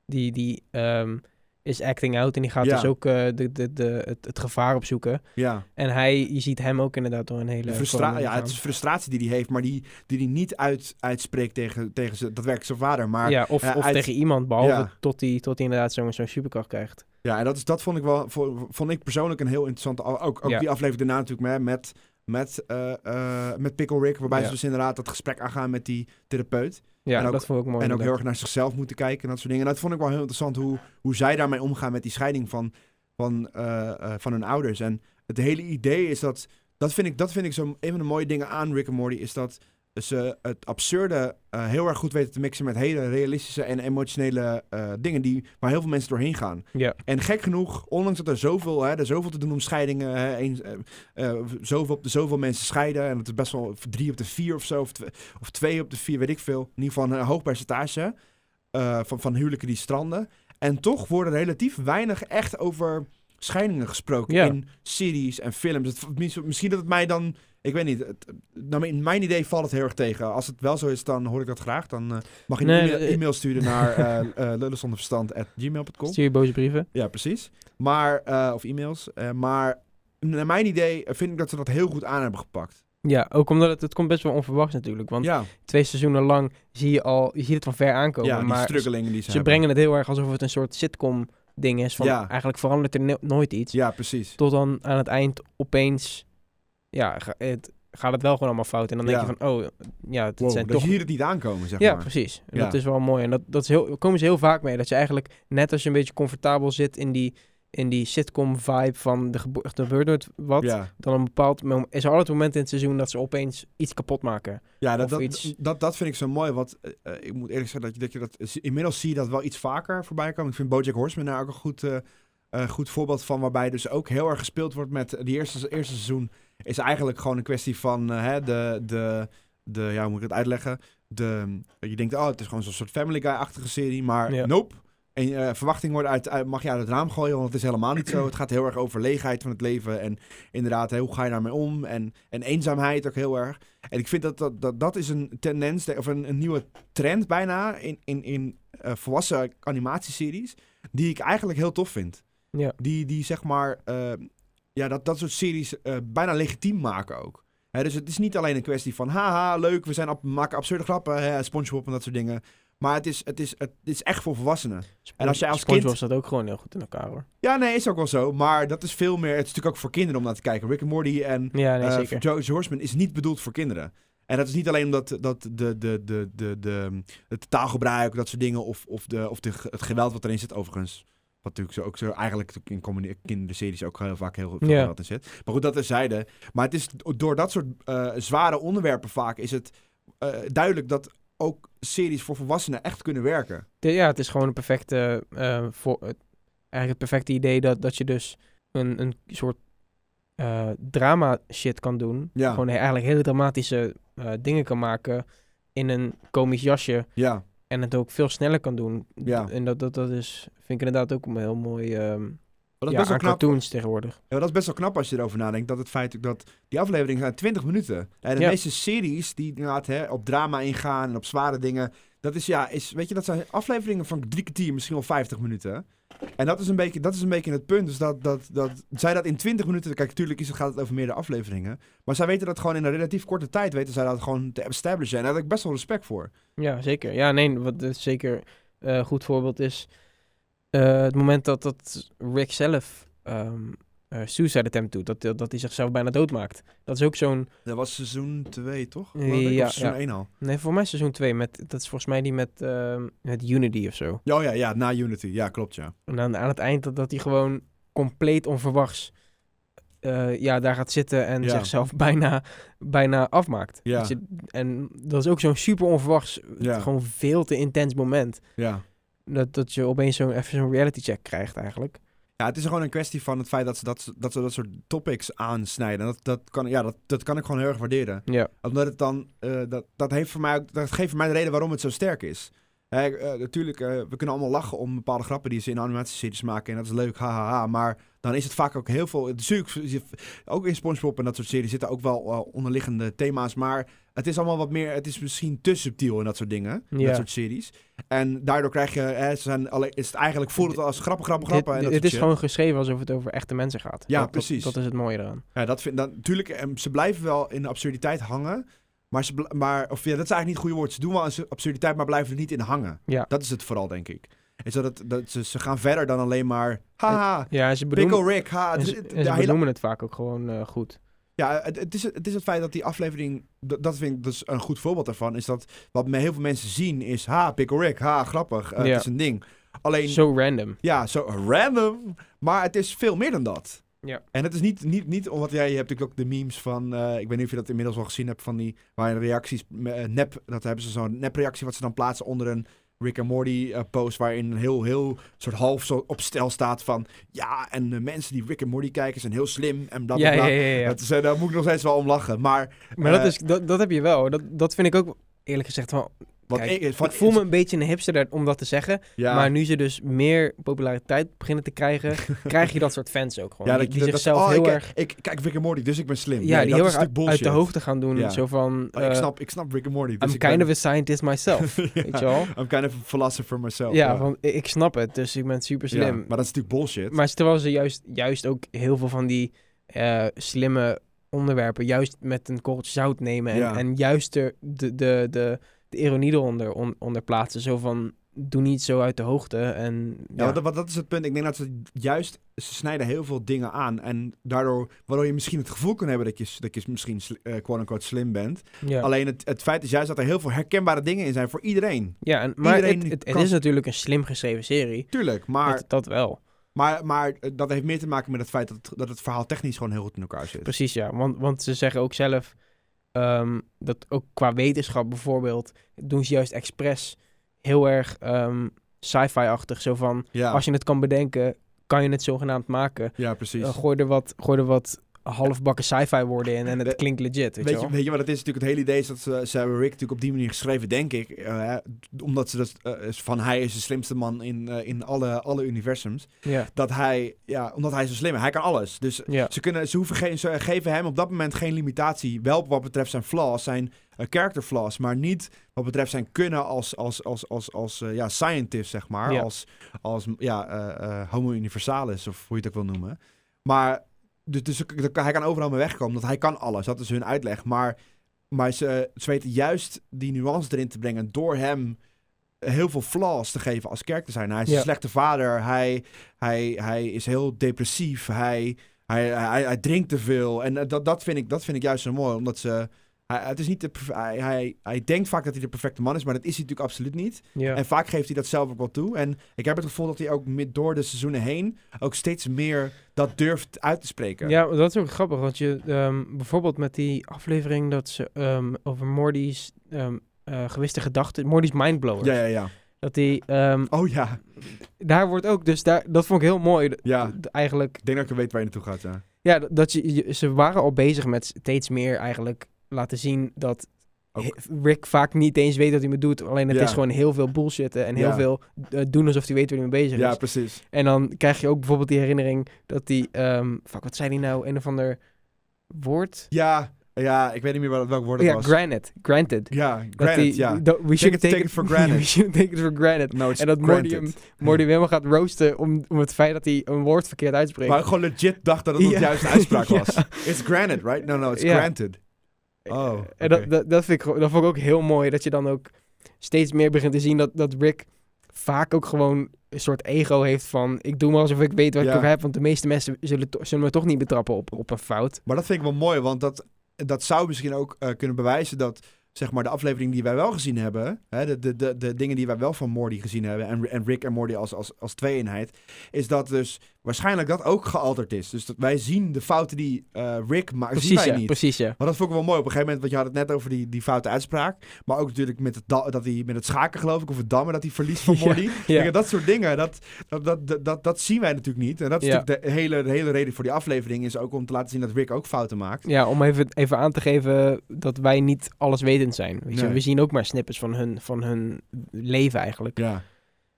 die, die ehm, is acting out en die gaat Ja. dus ook eh, de, de, de, het, het gevaar opzoeken. Ja. En hij, je ziet hem ook inderdaad door een hele... Frustra ja, het is frustratie die hij heeft, maar die, die hij niet uit, uitspreekt tegen, tegen zijn, dat werkt zijn vader. Maar ja. ja, of, eh, of uit- tegen iemand, behalve Ja. tot hij tot hij inderdaad zo'n zo'n superkracht krijgt. en dat, is, dat vond ik wel, vo- vond ik persoonlijk een heel interessante. Ook, ook Ja. die aflevering daarna natuurlijk met, met, met, eh, met Pickle Rick, waarbij Ja. ze dus inderdaad dat gesprek aangaan met die therapeut. Ja, En ook- dat vond ik mooi. en ook heel erg naar zichzelf moeten kijken en dat soort dingen. En dat vond ik wel heel interessant hoe, hoe zij daarmee omgaan met die scheiding van, van, eh, van hun ouders. En het hele idee is dat, dat vind ik, dat vind ik zo, een van de mooie dingen aan Rick en Morty, is dat ze het absurde eh, heel erg goed weten te mixen met hele realistische en emotionele eh, dingen die, waar heel veel mensen doorheen gaan. Ja, En gek genoeg, ondanks dat er zoveel, hè, er zoveel te doen om scheidingen, hè, eens, eh, zoveel, zoveel mensen scheiden, en het is best wel drie op de vier of zo, of, tw- of twee op de vier, weet ik veel. In ieder geval een hoog percentage van, van huwelijken die stranden. En toch worden relatief weinig echt over scheidingen gesproken Ja. in series en films. Het, mis- misschien dat het mij dan, ik weet niet, het, nou, in mijn idee valt het heel erg tegen. Als het wel zo is, dan hoor ik dat graag. Dan eh, mag je een e-mail, eh, e-mail sturen [laughs] naar uh, lullenzonderverstand.gmail.com. stuur je boze brieven. Ja, precies. Maar, of e-mails. maar naar mijn idee vind ik dat ze dat heel goed aan hebben gepakt. Ja, ook omdat het, het komt best wel onverwachts natuurlijk. Want ja, twee seizoenen lang zie je al, je ziet het van ver aankomen. ja die maar die ze, ze brengen het heel erg alsof het een soort sitcom ding is. Van Ja. eigenlijk verandert er no- nooit iets. Ja, precies. Tot dan aan het eind opeens, ja, het, gaat het wel gewoon allemaal fout. En dan denk Ja. je van, oh, ja, het Wow, zijn dat toch... je hier het niet aankomen, zeg Ja, maar. precies. En Ja. Dat is wel mooi. En dat, dat is heel, komen ze heel vaak mee. Dat je eigenlijk, net als je een beetje comfortabel zit in die, in die sitcom-vibe van de gebeurt nooit wat, Ja, dan een bepaald moment, is er altijd een moment in het seizoen dat ze opeens iets kapot maken. ja dat, dat, iets- dat, dat vind ik zo mooi. Want eh, eh, ik moet eerlijk zeggen dat je, dat je dat... Inmiddels zie je dat wel iets vaker voorbij komen. Ik vind Bojack Horseman daar ook een goed, eh, goed voorbeeld van. Waarbij dus ook heel erg gespeeld wordt met... Die eerste, eerste seizoen is eigenlijk gewoon een kwestie van hè, de... de de, ja, hoe moet ik het uitleggen? De, je denkt, oh, het is gewoon zo'n soort Family Guy-achtige serie, maar Ja. nope. En eh, verwachting wordt uit, uit, mag je uit het raam gooien, want het is helemaal niet zo. Het gaat heel erg over leegheid van het leven en inderdaad, hoe ga je daarmee om? En, en eenzaamheid ook heel erg. En ik vind dat dat, dat, dat is een tendens, of een, een nieuwe trend bijna in, in, in eh, volwassen animatieseries, die ik eigenlijk heel tof vind. Ja. Die, die zeg maar, eh, ja, dat, dat soort series bijna legitiem maken ook. Hè, dus het is niet alleen een kwestie van, haha, leuk, we zijn ab- maken absurde grappen, hè, SpongeBob en dat soort dingen. Maar het is, het is, het is echt voor volwassenen. En als jij als SpongeBob kind- staat ook gewoon heel goed in elkaar hoor. Ja, nee, is ook wel zo. Maar dat is veel meer, het is natuurlijk ook voor kinderen om naar te kijken. Rick and Morty en Ja, nee, eh, Horseman is niet bedoeld voor kinderen. En dat is niet alleen omdat dat de, de, de, de, de, het taalgebruik, dat soort dingen, of, of, de, of de, het geweld wat erin zit, overigens. Wat natuurlijk zo, ook zo eigenlijk in kinderseries ook heel vaak heel veel geweld in zit. Maar goed, dat terzijde. Maar het is door dat soort eh, zware onderwerpen vaak is het eh, duidelijk dat ook series voor volwassenen echt kunnen werken. De- ja, het is gewoon een perfecte, eh, voor, het- eigenlijk het perfecte idee dat, dat je dus een, een soort eh, drama shit kan doen. Ja. Gewoon eigenlijk hele dramatische eh, dingen kan maken in een komisch jasje. Ja, En het ook veel sneller kan doen. Ja. En dat, dat, dat is, vind ik inderdaad ook een heel mooi ehm maar dat is ja, best wel knap. cartoons tegenwoordig. Ja, maar dat is best wel knap als je erover nadenkt. Dat het feit dat die afleveringen zijn 20 minuten. En de Ja. meeste series die inderdaad hè, op drama ingaan en op zware dingen. Dat is ja, is, weet je, dat zijn afleveringen van drie kwartier, misschien wel 50 minuten. En dat is een beetje, dat is een beetje het punt. Dus dat, dat, dat zij dat in 20 minuten. Kijk, natuurlijk is het, gaat het over meerdere afleveringen. Maar zij weten dat gewoon in een relatief korte tijd weten zij dat gewoon te establishen. En daar heb ik best wel respect voor. Ja, zeker. Ja, nee, wat zeker eh, een goed voorbeeld is eh, het moment dat, dat Rick zelf eh, suicide attempt doet. Dat, dat, dat hij zichzelf bijna doodmaakt. Dat is ook zo'n... Dat was seizoen 2, toch? Ja, seizoen ja. 1 al. Nee, voor mij seizoen 2. Met, dat is volgens mij die met, met Unity of zo. Ja, oh ja, ja, na Unity. Ja, klopt, ja. En aan, aan het eind dat, dat hij gewoon compleet onverwachts eh, ja, daar gaat zitten en Ja. zichzelf [laughs] bijna, bijna afmaakt. Ja. Dat je, en dat is ook zo'n super onverwachts, Ja. gewoon veel te intens moment. Ja. Dat, dat je opeens zo'n even zo'n reality check krijgt eigenlijk. Ja, het is gewoon een kwestie van het feit dat ze dat, dat, ze dat soort topics aansnijden. Dat, dat, kan, ja, dat, dat kan ik gewoon heel erg waarderen. Ja. Omdat het dan, eh, dat, dat, heeft voor mij dat geeft voor mij de reden waarom het zo sterk is. Eh, natuurlijk, eh, we kunnen allemaal lachen om bepaalde grappen die ze in animatieseries maken. En dat is leuk, hahaha. Maar dan is het vaak ook heel veel... Natuurlijk, ook in Spongebob en dat soort series zitten ook wel eh, onderliggende thema's. Maar het is allemaal wat meer... Het is misschien te subtiel in dat soort dingen. in Ja. Dat soort series. En daardoor krijg je... Hè, ze zijn alleen, is het eigenlijk voelt het als grappen, grappen, Dit, grappen. en dat dit soort is shit. gewoon geschreven alsof het over echte mensen gaat. Ja, Dat- precies. Dat, is het mooie eraan. Ja, dat vind dat, natuurlijk. En ze blijven wel in de absurditeit hangen. Maar, ze, bl- maar of ja, dat is eigenlijk niet het goede woord. Ze doen wel een absurditeit, maar blijven er niet in hangen. Ja. Dat is het vooral, denk ik. Is dat het, dat ze, ze gaan verder dan alleen maar. Haha, Ja, en ze benoemen, Pickle Rick. Ha, en ze, en ze benoemen het vaak ook gewoon eh, goed. ja, het, het, is, het is het feit dat die aflevering. Dat, dat vind ik dus een goed voorbeeld daarvan. Is dat wat me heel veel mensen zien is. Ha, Pickle Rick. Ha, grappig. eh, Ja. Het is een ding. Alleen. Zo random. Ja, zo random. Maar het is veel meer dan dat. Ja. En het is niet, niet, niet omdat jij, je hebt natuurlijk ook de memes van, eh, ik weet niet of je dat inmiddels al gezien hebt, van die, waar je reacties, eh, nep, dat hebben ze zo'n nepreactie wat ze dan plaatsen onder een Rick and Morty eh, post, waarin een heel, heel soort half zo op stel staat van, ja, en de mensen die Rick and Morty kijken zijn heel slim en bla bla Ja, bla. ja. Dat is, daar moet ik nog steeds wel om lachen. Maar, Maar dat, is, dat, dat heb je wel. Dat, dat vind ik ook eerlijk gezegd wel... Kijk, ik, van, ik voel me een beetje een hipster om dat te zeggen. ja, Maar nu ze dus meer populariteit beginnen te krijgen, [laughs] krijg je dat soort fans ook gewoon. ja, dat, die dat- zichzelf oh, heel ik, erg... Ik kijk Rick and Morty, dus ik ben slim. Ja, Nee, die heel erg uit, de hoogte gaan doen. Ja. Zo van... Oh, ik, eh, snap, ik snap Rick and Morty. Dus I'm kind ben- of a scientist myself. [laughs] Ja, Weet je wel? I'm kind of a philosopher myself. Ja, van, ik snap het, dus ik ben super slim. maar dat is natuurlijk bullshit. Maar terwijl ze juist, juist ook heel veel van die eh, slimme onderwerpen juist met een korreltje zout nemen. En, en juist de, de, de, de, de ironie eronder on- onder plaatsen. Zo van, doe niet zo uit de hoogte. En, ja, ja, want dat, is het punt. Ik denk dat ze juist, ze snijden heel veel dingen aan. En daardoor, waardoor je misschien het gevoel kan hebben dat je, dat je misschien eh, quote-unquote slim bent. ja. Alleen het, het feit is juist dat er heel veel herkenbare dingen in zijn voor iedereen. ja, en, maar iedereen het, het, is natuurlijk een slim geschreven serie. Tuurlijk, maar, dat, dat wel. maar, maar eh, dat heeft meer te maken met het feit dat het, dat het verhaal technisch gewoon heel goed in elkaar zit. Precies, ja. Want, want ze zeggen ook zelf ehm, dat ook qua wetenschap bijvoorbeeld doen ze juist expres heel erg ehm, sci-fi-achtig. Zo van, Ja, als je het kan bedenken, kan je het zogenaamd maken. ja precies. Uh, gooi, er wat, gooi er wat halfbakken sci-fi woorden in en het klinkt legit, weet, Weet je weet je wat het is? Natuurlijk het hele idee is dat ze, ze hebben Rick natuurlijk op die manier geschreven, denk ik. eh, omdat ze dat eh, van hij is de slimste man in, eh, in alle, alle universums. Ja, Dat hij, ja, omdat hij zo slim is. Hij kan alles. Dus ja. ze, kunnen, ze, hoeven geen, ze geven hem op dat moment geen limitatie. Wel wat betreft zijn flaws, zijn character flaws. Maar niet wat betreft zijn kunnen als, als, als, als, als ja, scientist, zeg maar. Ja. Als, als ja, homo universalis, of hoe je het ook wil noemen. Maar dus, dus hij kan overal mee wegkomen, want hij kan alles. Dat is hun uitleg. Maar, maar ze, ze weten juist die nuance erin te brengen door hem heel veel flaws te geven als kerk te zijn. Hij is Ja. een slechte vader. Hij, hij, hij is heel depressief. Hij, hij, hij, hij drinkt te veel. En eh, dat, dat, vind ik, dat vind ik juist zo mooi, omdat ze... Hij, het is niet de, hij, hij, hij denkt vaak dat hij de perfecte man is, maar dat is hij natuurlijk absoluut niet. ja. En vaak geeft hij dat zelf ook wel toe. En ik heb het gevoel dat hij ook door de seizoenen heen ook steeds meer dat durft uit te spreken. Ja, dat is ook grappig, want je ehm, bijvoorbeeld met die aflevering dat ze ehm, over Morty's ehm, eh, gewiste gedachten, Morty's mindblower, ja, ja. ja. dat die, Oh ja, daar wordt ook, dus daar, dat vond ik heel mooi, ja. eigenlijk, Ik denk dat ik weet waar je naartoe gaat, ja. ja, dat je, je- ze waren al bezig met steeds meer eigenlijk laten zien dat Ook. Rick vaak niet eens weet wat hij me doet, alleen het Ja. is gewoon heel veel bullshitten en heel Ja. veel eh, doen alsof hij weet waar hij mee bezig Ja, is. precies. En dan krijg je ook bijvoorbeeld die herinnering dat die, ehm fuck, wat zei hij nou, een of ander woord? Ja, ja, ik weet niet meer wat, welk woord het ja, was. granted, granted. ja, granted, ja. we should take, it for granted. [laughs] we should take it for granted. No, En dat Morty hem, helemaal gaat roosten om, om het feit dat hij een woord verkeerd uitspreekt. Maar ik gewoon legit dacht dat het Ja. de juiste uitspraak [laughs] Ja. was. It's granted, right? No, no, it's Ja. granted. Oh, en dat, dat, dat, vind ik, dat vond ik ook heel mooi, dat je dan ook steeds meer begint te zien dat, dat Rick vaak ook gewoon een soort ego heeft van... ik doe maar alsof ik weet wat Ja. ik heb, want de meeste mensen zullen, zullen me toch niet betrappen op, op een fout. Maar dat vind ik wel mooi, want dat, dat zou misschien ook eh, kunnen bewijzen dat zeg maar, de aflevering die wij wel gezien hebben, hè, de, de, de, de dingen die wij wel van Morty gezien hebben, en, en Rick en Morty als, als, als twee-eenheid, is dat dus waarschijnlijk dat ook gealterd is. Dus dat wij zien de fouten die eh, Rick maakt, zien Precies, wij ja. niet. Precies, ja. Maar dat vond ik wel mooi. Op een gegeven moment, want je had het net over die, die foute uitspraak. Maar ook natuurlijk met het, da- dat hij met het schaken, geloof ik, of het dammen, dat hij verliest van Morty. [laughs] ja. Dat soort dingen, dat, dat, dat, dat, zien wij natuurlijk niet. En dat is natuurlijk de hele, de hele reden voor die aflevering, is ook om te laten zien dat Rick ook fouten maakt. Ja, om even, even aan te geven dat wij niet alleswetend zijn. Weet je? Nee. We zien ook maar snippets van hun, van hun leven eigenlijk. Ja.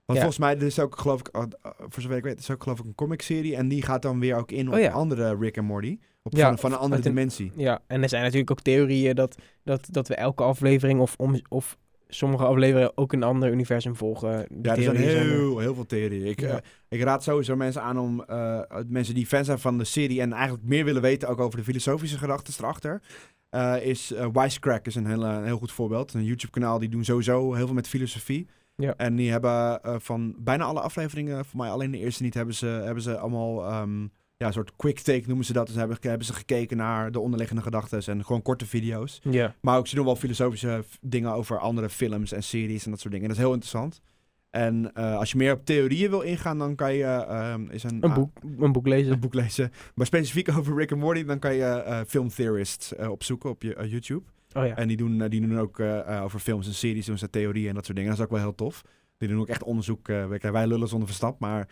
Want Ja. volgens mij, er is ook, geloof ik, uh, uh, voor zover ik weet, is ook geloof ik een comicserie. En die gaat dan weer ook in op Oh ja. andere Rick en Morty. Op, Ja, van, van een andere een- dimensie. Ja, en er zijn natuurlijk ook theorieën dat, dat, dat we elke aflevering of, om, of sommige afleveringen ook een ander universum volgen. Die Ja, er zijn heel, heel veel theorieën. Ik, Ja. eh, ik raad sowieso mensen aan om, eh, mensen die fan zijn van de serie en eigenlijk meer willen weten ook over de filosofische gedachten erachter. eh, is Wisecrack is een heel, een heel goed voorbeeld. Een YouTube kanaal die doen sowieso heel veel met filosofie. Ja. En die hebben eh, van bijna alle afleveringen, voor mij alleen de eerste niet, hebben ze, hebben ze allemaal ehm, ja, een soort quick take noemen ze dat. Dus hebben, hebben ze gekeken naar de onderliggende gedachten en gewoon korte video's. Ja, Maar ook ze doen wel filosofische dingen over andere films en series en dat soort dingen. En dat is heel interessant. En eh, als je meer op theorieën wil ingaan, dan kan je ehm, is een, een ah, boek, een boek lezen. een boek lezen. Maar specifiek [laughs] over Rick and Morty, dan kan je eh film theorists opzoeken op je YouTube. Oh ja. En die doen, eh, die doen ook eh, eh, over films en series, doen ze theorieën en dat soort dingen. Dat is ook wel heel tof. Die doen ook echt onderzoek. eh, wij, wij lullen zonder verstand, maar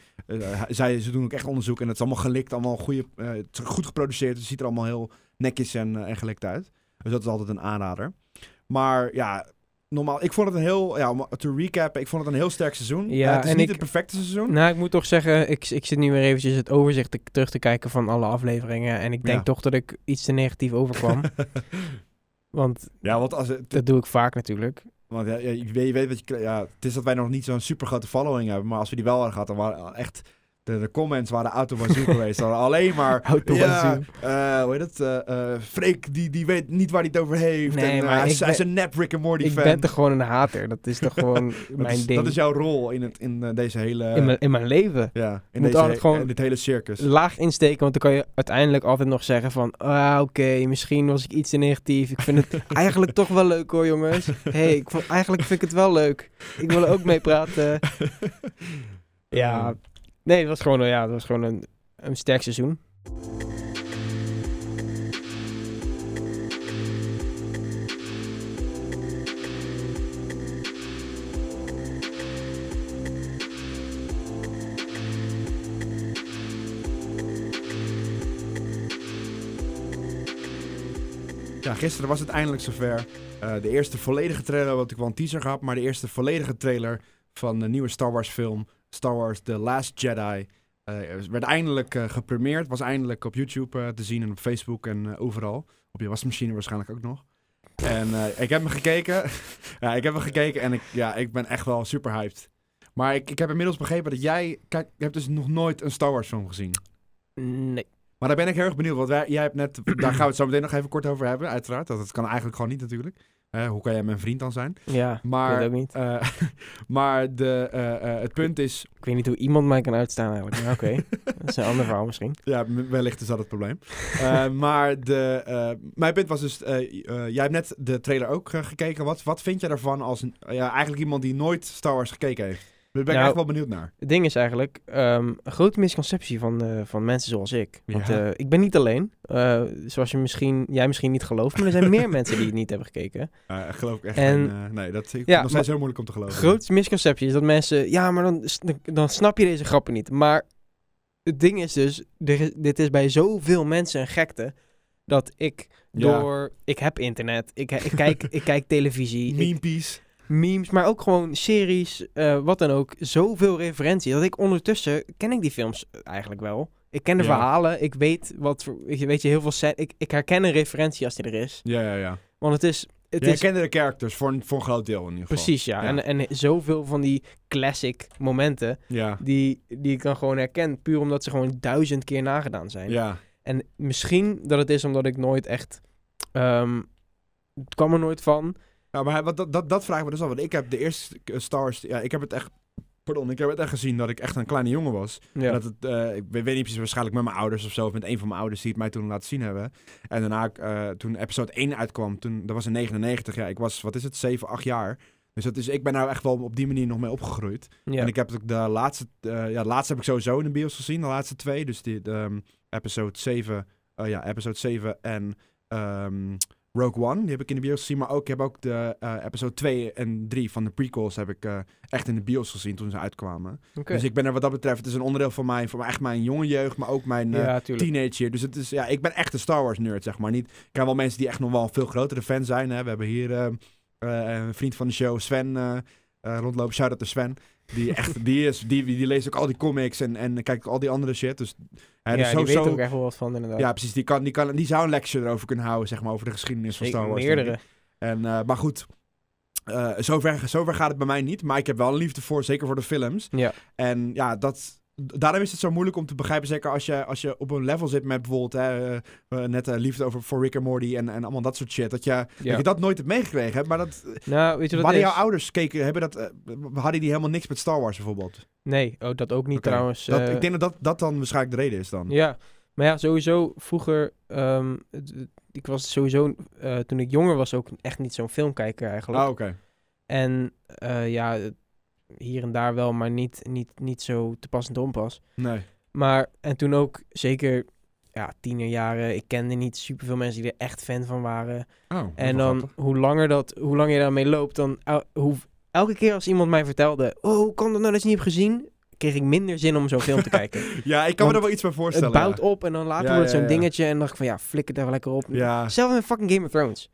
zij, ze doen ook echt onderzoek. En het is allemaal gelikt, allemaal goede, goed geproduceerd. Dus het ziet er allemaal heel netjes en, en gelikt uit. Dus dat is altijd een aanrader. Maar ja, normaal, ik vond het een heel, ja, om te recappen, ik vond het een heel sterk seizoen. Ja, het is en niet ik- het perfecte seizoen. Nou, ik moet toch zeggen, ik, ik zit nu weer eventjes het overzicht te- terug te kijken van alle afleveringen. En ik denk Ja. toch dat ik iets te negatief overkwam. [laughs] Want ja, want als het, dat doe ik vaak natuurlijk. Want ja, ja, je, weet, je weet wat je. Ja, het is dat wij nog niet zo'n super grote following hebben. Maar als we die wel hadden gehad, dan waren echt. De, de comments waren autobazoo geweest. Dan alleen maar. [laughs] Ja, eh, hoe heet het? eh eh, Freek, die, die weet niet waar hij het over heeft. Nee, en, maar hij, ik is, een nep Rick and Morty Ik fan. ben toch gewoon een hater. Dat is toch [laughs] gewoon dat, mijn is, ding. dat is jouw rol in, het, in deze hele. in, mijn, in mijn leven. ja, in, moet deze, gewoon- in dit hele circus. Laag insteken, want dan kan je uiteindelijk altijd nog zeggen van... Ah, oké, misschien was ik iets te negatief. Ik vind het [laughs] eigenlijk toch wel leuk hoor, jongens. hey, ik vond, eigenlijk vind ik het wel leuk. Ik wil er ook mee praten. Ja, nee, het was gewoon, ja, het was gewoon een, een sterk seizoen. Ja, gisteren was het eindelijk zover. Eh, de eerste volledige trailer, wat ik wel een teaser gehad, maar de eerste volledige trailer van de nieuwe Star Wars film, Star Wars The Last Jedi, eh, werd eindelijk eh, gepremierd. Was eindelijk op YouTube eh, te zien en op Facebook en overal. Op je wasmachine waarschijnlijk ook nog. En ik heb hem gekeken. [laughs] ja, ik heb hem gekeken en ik, ja, ik ben echt wel super hyped. Maar ik, ik heb inmiddels begrepen dat jij... Kijk, je hebt dus nog nooit een Star Wars film gezien. Nee. Maar daar ben ik heel erg benieuwd. Want wij, jij hebt net, daar gaan we het zo meteen nog even kort over hebben, uiteraard. Dat, dat kan eigenlijk gewoon niet natuurlijk. Hè, hoe kan jij mijn vriend dan zijn? Ja, Maar, ik weet ook niet. eh, [laughs] maar de, eh, eh, het punt is, Ik weet niet hoe iemand mij kan uitstaan eigenlijk. Maar oké, [laughs] dat is een ander verhaal misschien. ja, wellicht is dat het probleem. [laughs] Maar de, mijn punt was dus, jij hebt net de trailer ook gekeken. Wat, wat vind je daarvan als ja, eigenlijk iemand die nooit Star Wars gekeken heeft? Daar ben ik Nou, echt wel benieuwd naar. Het ding is eigenlijk ehm, een grote misconceptie van, eh, van mensen zoals ik. Want Ja. eh, ik ben niet alleen. Eh, zoals je misschien, jij misschien niet gelooft, maar er zijn meer [laughs] mensen die het niet hebben gekeken. Geloof ik echt En- geen, nee, dat ik Ja, nog steeds heel moeilijk om te geloven. grootste misconceptie is dat mensen... Ja, maar dan, dan snap je deze grappen niet. Maar het ding is dus... Is, dit is bij zoveel mensen een gekte... dat ik Ja. door... Ik heb internet. Ik, ik, kijk, ik kijk televisie. ik- Meme piece. Memes, maar ook gewoon series, eh, wat dan ook. Zoveel referentie. Dat ik ondertussen... Ken ik die films eigenlijk wel. Ik ken de Ja. verhalen. Ik weet wat... Ik weet je heel veel... set- Ik, ik herken een referentie als die er is. Ja, ja, ja. Want het is... Het Jij is de characters voor een, voor een groot deel in ieder geval. Precies, ja. Ja. En, en zoveel van die classic momenten Ja, die, die ik dan gewoon herken. Puur omdat ze gewoon duizend keer nagedaan zijn. ja. En misschien dat het is omdat ik nooit echt... ehm, het kwam er nooit van. Nou, maar wat, dat, dat, dat vraag ik me dus af. Want ik heb de eerste eh, Star Wars... Ja, ik heb het echt... Pardon, ik heb het echt gezien dat ik echt een kleine jongen was. Ja. Dat het, eh, ik weet niet precies, waarschijnlijk met mijn ouders of zo. Of met een van mijn ouders die het mij toen laten zien hebben. En daarna, eh, toen episode 1 uitkwam, toen, dat was in 99. Ja, ik was, wat is het, 7, 8 jaar. Dus dat is, ik ben nou echt wel op die manier nog mee opgegroeid. Ja. En ik heb de laatste, ja, de laatste heb ik sowieso in de bios gezien, de laatste twee. Dus die, de, ehm, episode 7, eh, ja, episode 7 en ehm, Rogue One, die heb ik in de bios gezien. Maar ook, ik heb ook de eh, episode 2 en 3 van de prequels heb ik eh, echt in de bios gezien toen ze uitkwamen. Dus ik ben er wat dat betreft, het is een onderdeel van mij, mij echt mijn jonge jeugd, maar ook mijn ja, teenager. Dus het is, ja, ik ben echt een Star Wars nerd, zeg maar. Niet, ik ken wel mensen die echt nog wel een veel grotere fan zijn. Hè. We hebben hier een vriend van de show, Sven, rondlopen. Shout-out to Sven. Die, echt, die, is, die, die leest ook al die comics en, en kijkt al die andere shit. Dus hij ja, is die weet er ook echt wel wat van inderdaad. Ja, precies. Die, kan, die, kan, die zou een lecture erover kunnen houden, zeg maar, over de geschiedenis van Star Wars. meerdere. En, eh, maar goed, eh, zover, zover gaat het bij mij niet. Maar ik heb wel een liefde voor, zeker voor de films. Ja. En ja, dat, daarom is het zo moeilijk om te begrijpen. Zeker als je, als je op een level zit met bijvoorbeeld hè, eh, eh, net eh, liefde over voor Rick en Morty en, en allemaal dat soort shit. Dat je, dat je dat nooit hebt meegekregen. Maar dat, Nou, weet je wat jouw ouders keken, hebben dat, hadden die helemaal niks met Star Wars bijvoorbeeld. Nee, oh, dat ook niet trouwens. Dat, ik denk dat, dat dat dan waarschijnlijk de reden is dan. Ja, maar ja, sowieso vroeger, ehm, ik was sowieso, toen ik jonger was, ook echt niet zo'n filmkijker eigenlijk. Ah, oké. En ja, hier en daar wel, maar niet, niet, niet zo te pas en te onpas. Nee. Maar, en toen ook zeker, ja, tienerjaren, ik kende niet superveel mensen die er echt fan van waren. Oh, En wel dan, grappig. hoe langer, dat, hoe langer je daarmee loopt, dan el- hoe, elke keer als iemand mij vertelde, oh, hoe kan dat nou dat je niet hebt gezien? Kreeg ik minder zin om zo'n film te kijken. [laughs] Ja, ik kan me er wel iets bij voorstellen. Het bouwt ja. op en dan later Ja, wordt het zo'n ja. dingetje. En dan dacht ik van ja, flikker daar lekker op. Ja. Zelfs met fucking Game of Thrones.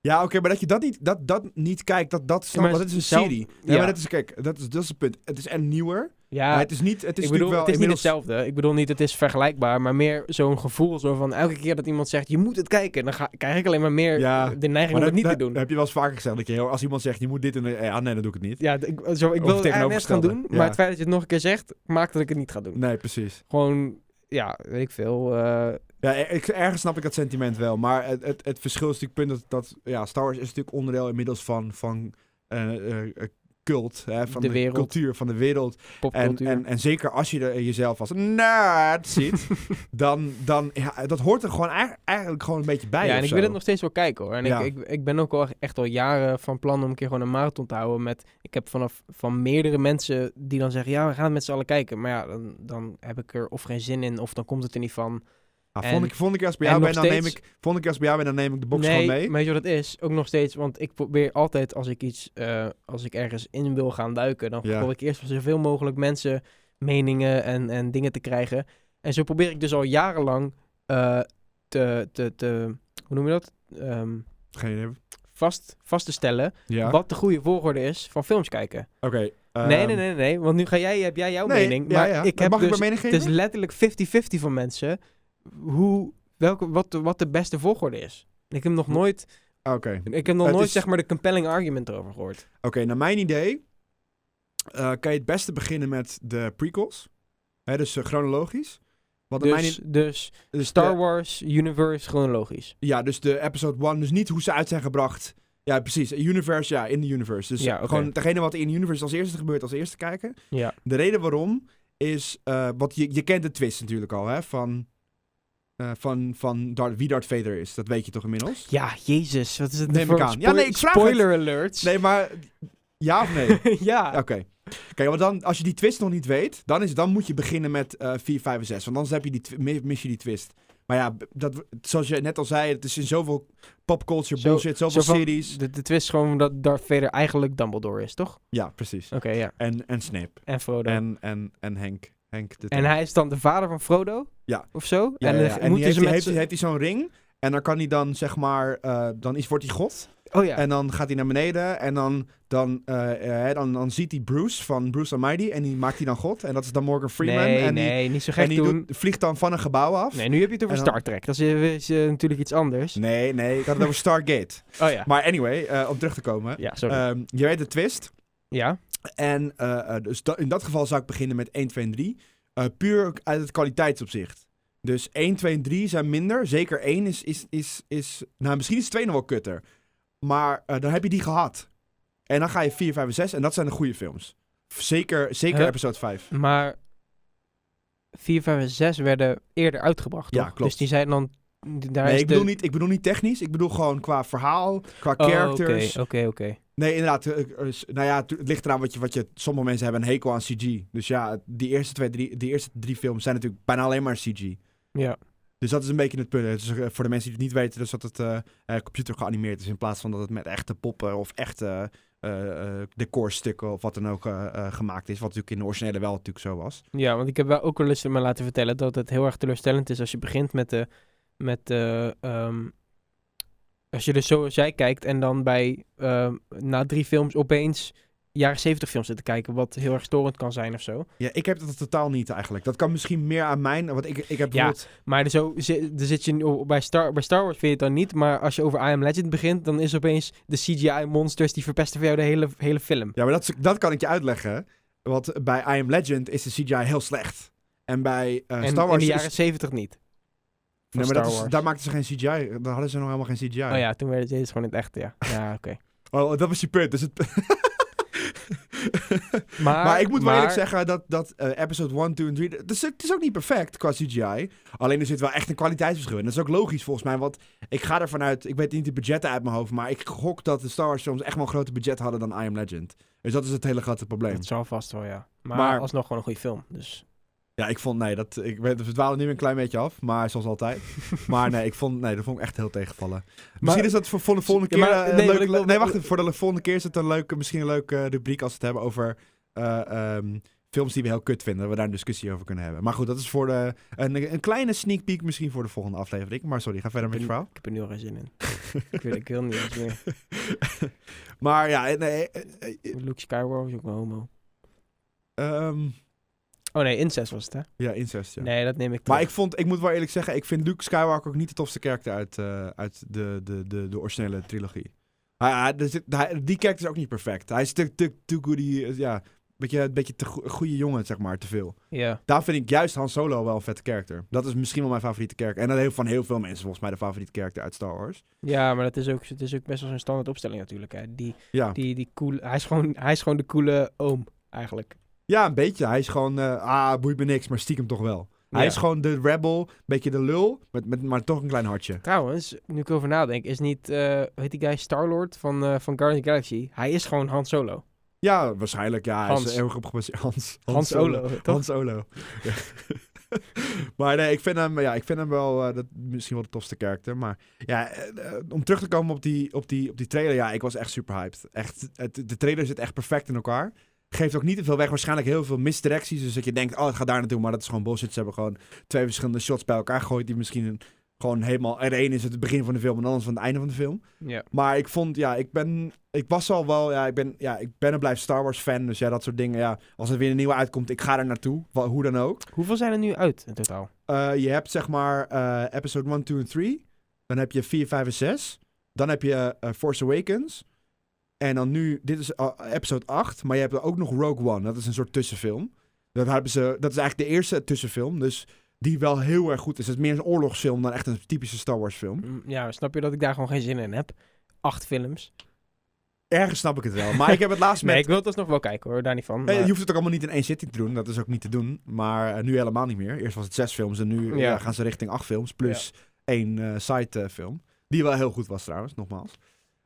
Ja, oké, maar dat je dat niet, dat, dat niet kijkt, dat, dat snap maar het is een zelf- serie. Ja. maar dat is, kijk, dat is, dat is het punt. Het is en nieuwer, Ja, maar het is niet, het is ik bedoel, natuurlijk wel het is niet hetzelfde. Ik bedoel niet, het is vergelijkbaar. Maar meer zo'n gevoel zo van elke keer dat iemand zegt, je moet het kijken. Dan ga, krijg ik alleen maar meer Ja, de neiging om het niet dat, te doen. dat heb je wel eens vaker gezegd. Dat je, als iemand zegt, je moet dit en... Ja, nee, dan doe ik het niet. ja, ik, zo, ik wil het eigenlijk net gaan doen. Maar het feit dat je het nog een keer zegt, maakt dat ik het niet ga doen. Nee, precies. Gewoon, ja, weet ik veel. eh, Ja, ik, ergens snap ik dat sentiment wel. Maar het, het, het verschil is natuurlijk punt dat, dat... Ja, Star Wars is natuurlijk onderdeel inmiddels van... van eh, eh, cult, hè, van De cultuur, van de wereld. En, en, en zeker als je er jezelf als nerd ziet, [laughs] dan, dan ja, dat hoort er gewoon eigenlijk, gewoon een beetje bij. ja, en ik zo. wil het nog steeds wel kijken hoor. En Ja. ik, ik, ik ben ook al echt al jaren van plan om een keer gewoon een marathon te houden. Met, ik heb vanaf van meerdere mensen die dan zeggen, ja, we gaan het met z'n allen kijken. Maar ja, dan, dan heb ik er of geen zin in, of dan komt het er niet van. En- vond ik, vond ik als bij jou ben, dan neem ik, vond ik als bij jou ben, dan neem ik de box nee, gewoon mee. weet je wat het is? Ook nog steeds, want ik probeer altijd als ik iets, eh, als ik ergens in wil gaan duiken, dan Ja. probeer ik eerst van zoveel mogelijk mensen meningen en, en dingen te krijgen. En zo probeer ik dus al jarenlang eh, te, te, te, hoe noem je dat? Ehm, Geen idee. vast, vast te stellen Ja. wat de goede volgorde is van films kijken. Oké. nee, ehm, nee, nee, nee, want nu ga jij, heb jij jouw nee, mening, maar ja. ik heb Mag dus, ik mijn mening het is letterlijk 50-50 van mensen hoe, welke, wat, de, wat de beste volgorde is. Ik heb nog nooit, Oké. ik heb nog Het nooit is- zeg maar de compelling argument erover gehoord. Oké, naar mijn idee eh, kan je het beste beginnen met de prequels. Hè, dus eh, chronologisch. Want naar mijn Dus, i- dus dus Star de- Wars Universe chronologisch. Ja, dus de episode 1. Dus niet hoe ze uit zijn gebracht. Ja, precies. Universe, ja, in de universe. Dus Ja, oké. gewoon degene wat in de universe als eerste gebeurt, als eerste kijken. Ja. De reden waarom is, eh wat je, je kent de twist natuurlijk al, hè, van, eh, van, van Darth, wie Darth Vader is. Dat weet je toch inmiddels? Ja, jezus, wat is het Neem ik aan. Ja, nee, ik vraag het. spoiler alerts. Nee, maar ja of nee? [laughs] ja. Oké. Kijk, want dan, als je die twist nog niet weet, dan, is, dan moet je beginnen met eh 4, 5 en 6. Want anders heb je die, mis je die twist. Maar ja, dat, zoals je net al zei, het is in zoveel popculture Zo- bullshit, zoveel zo series. De, de twist is gewoon dat Darth Vader eigenlijk Dumbledore is, toch? Ja, precies. Oké, ja. En, en Snape. En Frodo. En, En, en, en Henk. Henk de hij is dan de vader van Frodo? Ja. Of zo? Ja, en ja. En moet die heeft, met heeft, hij zo'n ring. En dan kan hij dan, zeg maar, eh, dan is, wordt hij god. Oh ja. En dan gaat hij naar beneden. En dan, dan, eh, eh, dan, dan ziet hij Bruce van Bruce Almighty. En die maakt hij dan god. En dat is dan Morgan Freeman. nee, en die, nee, niet zo en gek die doen. doet, vliegt dan van een gebouw af. Nee, nu heb je het over En dan- Star Trek. Dat is, is, natuurlijk iets anders. Nee, nee, ik had het over [laughs] Stargate. Oh ja. Maar anyway, om terug te komen. Ja, sorry. Ehm, je weet de twist. ja. En dus da- in dat geval zou ik beginnen met 1, 2 en 3. Eh, puur uit het kwaliteitsopzicht. Dus 1, 2 en 3 zijn minder. Zeker 1 is, is, is, is... Nou, misschien is 2 nog wel kutter. Maar eh, dan heb je die gehad. En dan ga je 4, 5 en 6. En dat zijn de goede films. Zeker, zeker Huh? episode 5. Maar 4, 5 en 6 werden eerder uitgebracht, Ja, klopt. Dus die zijn dan... Daar Nee, is ik bedoel, de... niet, ik bedoel niet technisch. Ik bedoel gewoon qua verhaal, qua Oh, characters. Oké, oké, oké. Nee, inderdaad. eh, eh, nou ja, het ligt eraan wat je, wat je... Sommige mensen hebben een hekel aan CG. Dus ja, die eerste, twee, drie, die eerste drie films zijn natuurlijk bijna alleen maar CG. Ja. Dus dat is een beetje het punt. Dus, voor de mensen die het niet weten, dus dat het computer geanimeerd is... in plaats van dat het met echte poppen of echte decorstukken... of wat dan ook gemaakt is. Wat natuurlijk in de originele wel natuurlijk zo was. Ja, want ik heb wel ook wel eens me laten vertellen dat het heel erg teleurstellend is als je begint met de. Met de ehm, als je dus zoals jij kijkt en dan bij ehm, na drie films opeens jaren 70 films zit te kijken, wat heel erg storend kan zijn of zo. Ja, ik heb dat totaal niet eigenlijk. Dat kan misschien meer aan mijn... Want ik, ik heb Ja. bijvoorbeeld... Maar er zo, er zit je nu- bij Star, bij Star Wars vind je het dan niet, maar als je over I Am Legend begint, dan is opeens de CGI monsters die verpesten voor jou de hele, hele film. Ja, maar dat, dat kan ik je uitleggen. Want bij I Am Legend is de CGI heel slecht. En bij en Star in Wars de is- jaren 70 niet. Nee, maar dat is, daar maakten ze geen CGI. Daar hadden ze nog helemaal geen CGI. Oh ja, toen werd het gewoon in het echt, ja. Ja, [laughs] oké. Oh, dat was je punt. Dus het... [laughs] Maar, maar, ik moet wel eerlijk zeggen dat, dat eh, episode 1, 2 en 3... Het is, het is ook niet perfect qua CGI. Alleen er zit wel echt een kwaliteitsverschil in. Dat is ook logisch volgens mij. Want ik ga ervan uit... Ik weet niet de budgetten uit mijn hoofd. Maar ik gok dat de Star Wars films echt wel een groter budget hadden dan I Am Legend. Dus dat is het hele grote probleem. Dat zal vast wel, ja. Maar, Maar- alsnog gewoon een goede film. Dus Ja, ik vond... Nee, dat, ik we dwalen nu een klein beetje af. Maar zoals altijd. [laughs] maar nee, ik vond, nee, dat vond ik echt heel tegenvallen. Misschien is dat voor, voor de volgende Ja, keer... maar- eh, een nee, leuk- wil- nee, wacht even. Voor de volgende keer is het een leuke, misschien een leuke rubriek als we het hebben over... eh, ehm, films die we heel kut vinden. We daar een discussie over kunnen hebben. Maar goed, dat is voor de, een, een kleine sneak peek misschien voor de volgende aflevering. Maar sorry, ga verder met je verhaal. ik heb er nu al geen zin in. [laughs] ik, wil, ik wil niet eens [laughs] meer. maar ja, nee, eh, Luke Skywalker is ook wel homo. ehm, Oh nee, incest was het, hè? ja, incest, ja. Nee, dat neem ik Maar ik vond, ik moet wel eerlijk zeggen, ik vind Luke Skywalker ook niet de tofste karakter uit, eh, uit de, de, de, de originele trilogie. Hij, hij, die karakter is ook niet perfect. Hij is te, te, te goody, eh, ja, beetje, een beetje te go- goede jongen, zeg maar, te veel. Ja. Daar vind ik juist Han Solo wel een vette karakter. Dat is misschien wel mijn favoriete karakter. En dat heeft van heel veel mensen volgens mij de favoriete karakter uit Star Wars. ja, maar dat is ook, het is ook best wel zo'n standaard opstelling natuurlijk. Hè. Die, Ja, die, die cool, hij, is gewoon, hij is gewoon de coole oom, eigenlijk. Ja een beetje. Hij is gewoon, eh, ah, boeit me niks, maar stiekem toch wel. Hij Ja. is gewoon de rebel, een beetje de lul, met, met, maar toch een klein hartje. Trouwens, nu ik over nadenk, is niet, eh hoe heet die guy, Star-Lord van, eh van Guardians of the Galaxy? Hij is gewoon Han Solo. Ja, waarschijnlijk. Ja, hij Hans. is er erg op gebaseerd. Hans. Han Solo, toch? Hans Solo. Ja. [laughs] maar nee, ik vind hem, ja, ik vind hem wel eh, dat, misschien wel de tofste karakter. Maar ja, eh, eh, om terug te komen op die, op, die, op die trailer. Ja, ik was echt super hyped. Echt, het, de trailer zit echt perfect in elkaar. Geeft ook niet te veel weg. Waarschijnlijk heel veel misdirecties. Dus dat je denkt, oh, het gaat daar naartoe. Maar dat is gewoon bullshit. Ze hebben gewoon twee verschillende shots bij elkaar gegooid. Die misschien een- gewoon helemaal... De ene is het begin van de film en de andere is van het einde van de film. Ja. Maar ik vond, ja, ik ben, ik was al wel, ja, ik ben, ja, ik ben en blijf Star Wars fan. Dus ja, dat soort dingen, ja, als er weer een nieuwe uitkomt, ik ga er naartoe, hoe dan ook. Hoeveel zijn er nu uit in totaal? Eh, je hebt zeg maar eh, episode 1, 2 en 3. Dan heb je 4, 5 en 6. Dan heb je eh, Force Awakens. En dan nu, dit is eh, episode 8, maar je hebt ook nog Rogue One. Dat is een soort tussenfilm. Dat, hebben ze, dat is eigenlijk de eerste tussenfilm, dus die wel heel erg goed is. Het is meer een oorlogsfilm dan echt een typische Star Wars film. Mm, Ja, snap je dat ik daar gewoon geen zin in heb? Acht films. Ergens snap ik het wel. Maar ik heb het laatst [laughs] met... Nee, ik wil het alsnog wel kijken hoor, daar niet van. Eh, maar- je hoeft het ook allemaal niet in één zitting te doen. Dat is ook niet te doen. Maar eh, nu helemaal niet meer. Eerst was het zes films en nu Ja. ja, gaan ze richting acht films. Plus één eh side eh, film. Die wel heel goed was trouwens, nogmaals.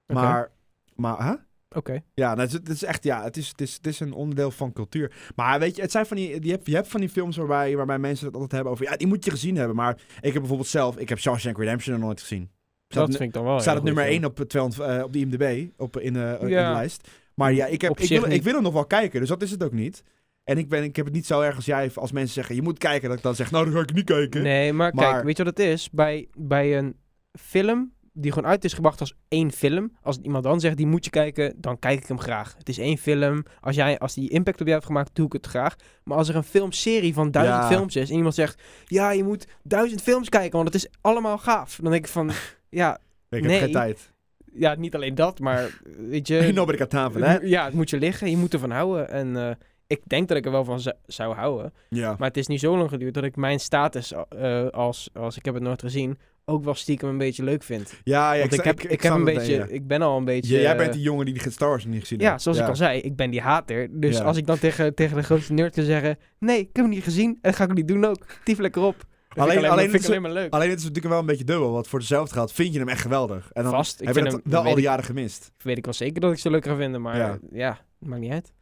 Maar, maar hè? Oké. Ja, nou, het, is, is echt, ja, het is, het, is, het is een onderdeel van cultuur. Maar weet je, het zijn van die, je, hebt, je hebt van die films waarbij, waarbij mensen het altijd hebben over, ja, die moet je gezien hebben. Maar ik heb bijvoorbeeld zelf, ik heb Shawshank Redemption nog nooit gezien. Dat vind ik dan wel. staat het nummer goede 1 op, 200, eh, op de IMDb, op, in, eh, in Ja. de lijst. Maar ja, ik, heb, ik, wil, ik wil hem nog wel kijken, dus dat is het ook niet. En ik, ben, ik heb het niet zo erg als jij, als mensen zeggen, je moet kijken, dat ik dan zeg, nou, dan ga ik niet kijken. Nee, maar, Maar- kijk, weet je wat het is? Bij, bij een film die gewoon uit is gebracht als één film. Als iemand dan zegt, die moet je kijken, dan kijk ik hem graag. Het is één film. Als, jij, als die impact op jou heeft gemaakt, doe ik het graag. Maar als er een filmserie van duizend Ja. films is en iemand zegt, ja, je moet duizend films kijken, want het is allemaal gaaf. Dan denk ik van, [laughs] ja, ik heb nee. geen tijd. ja, niet alleen dat, maar weet je... Nobody got time for ja, het moet je liggen. Je moet ervan houden. En eh, ik denk dat ik er wel van zou- houden. Ja. Maar het is nu zo lang geduurd dat ik mijn status eh, als, als ik heb het nooit gezien, ook wel stiekem een beetje leuk vind. Ja, ja, Want ik, heb, ik, heb een het, beetje, ja. ik ben al een beetje... Ja, jij eh, bent die jongen die die Star Wars niet gezien ja, heeft. zoals ik al zei, ik ben die hater. Dus Ja. als ik dan tegen, tegen de grootste nerd kan zeggen, nee, ik heb hem niet gezien, en dat ga ik niet doen ook. Tief lekker op. Dat Alleen- vind ik alleen vind ik is- alleen maar leuk. Alleen het is natuurlijk wel een beetje dubbel, want voor dezelfde geld vind je hem echt geweldig. En dan Vast, heb je hem- wel al die jaren gemist. weet ik wel zeker dat ik ze leuk ga vinden, maar Ja. ja, maakt niet uit.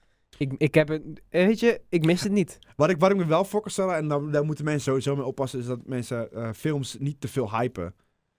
Ik, ik heb het, eh, weet je, ik mis het niet. Wat ik, wat ik me wel voor kan stellen, en daar, daar moeten mensen sowieso mee oppassen, is dat mensen eh, films niet te veel hypen.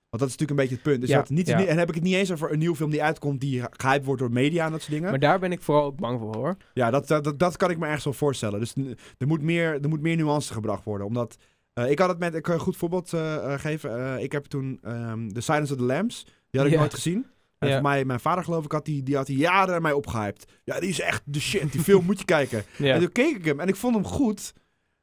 Want dat is natuurlijk een beetje het punt. Dus Ja, dat niet, ja. en heb ik het niet eens over een nieuwe film die uitkomt die gehyped wordt door media en dat soort dingen. Maar daar ben ik vooral ook bang voor, hoor. Ja, dat, dat, dat, kan ik me ergens wel voorstellen. Dus er moet meer, er moet meer nuance gebracht worden. Omdat, eh, ik had het met, ik kan een goed voorbeeld geven. Ik heb toen ehm The Silence of the Lambs, die had ik Ja. nooit gezien. En Ja. voor mij, mijn vader geloof ik, had die, die had die jaren mij opgehyped. Ja, die is echt de shit. Die film [laughs] moet je kijken. Ja. En toen keek ik hem en ik vond hem goed.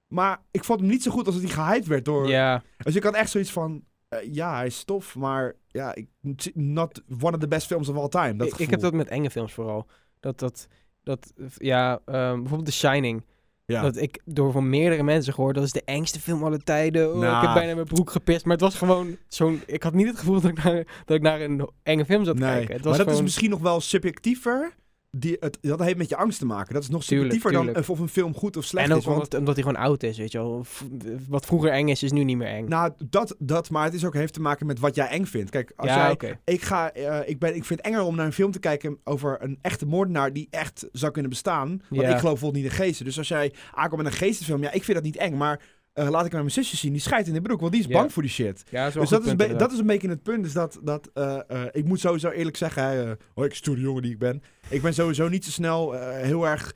Maar ik vond hem niet zo goed als dat hij gehyped werd door... ja, Dus ik had echt zoiets van... eh, ja, hij is tof, maar ja, ik, not one of the best films of all time. Dat ik, ik heb dat met enge films vooral. Dat, dat, dat ja, ehm, bijvoorbeeld The Shining. Ja. Dat ik door van meerdere mensen gehoord, dat is de engste film aller tijden. Oh, Ik Nou. heb bijna mijn broek gepist. Maar het was gewoon zo'n... Ik had niet het gevoel dat ik naar, dat ik naar een enge film zat te Nee, kijken. Het was maar dat is misschien nog wel subjectiever. Die, het, dat heeft met je angst te maken. Dat is nog Tuurlijk, subjectiever dan of een film goed of slecht En ook is. Want, omdat, omdat hij gewoon oud is, weet je wel. V- Wat vroeger eng is, is nu niet meer eng. nou, dat, dat, maar het is ook, heeft te maken met wat jij eng vindt. Kijk, als ja, jij, ik, ga, eh, ik, ben, ik vind het enger om naar een film te kijken over een echte moordenaar die echt zou kunnen bestaan. Want Ja. ik geloof bijvoorbeeld niet in geesten. Dus als jij aankomt met een geestenfilm, ja, ik vind dat niet eng. Maar eh, laat ik mijn zusje zien, die scheidt in de broek, want die is bang voor die shit. Ja, wel Dus dat is, punt, dat is een beetje het punt. Is dat, dat eh, eh, ik moet sowieso eerlijk zeggen, hè, oh, ik stoere jongen die ik ben. Ik ben sowieso niet zo snel heel erg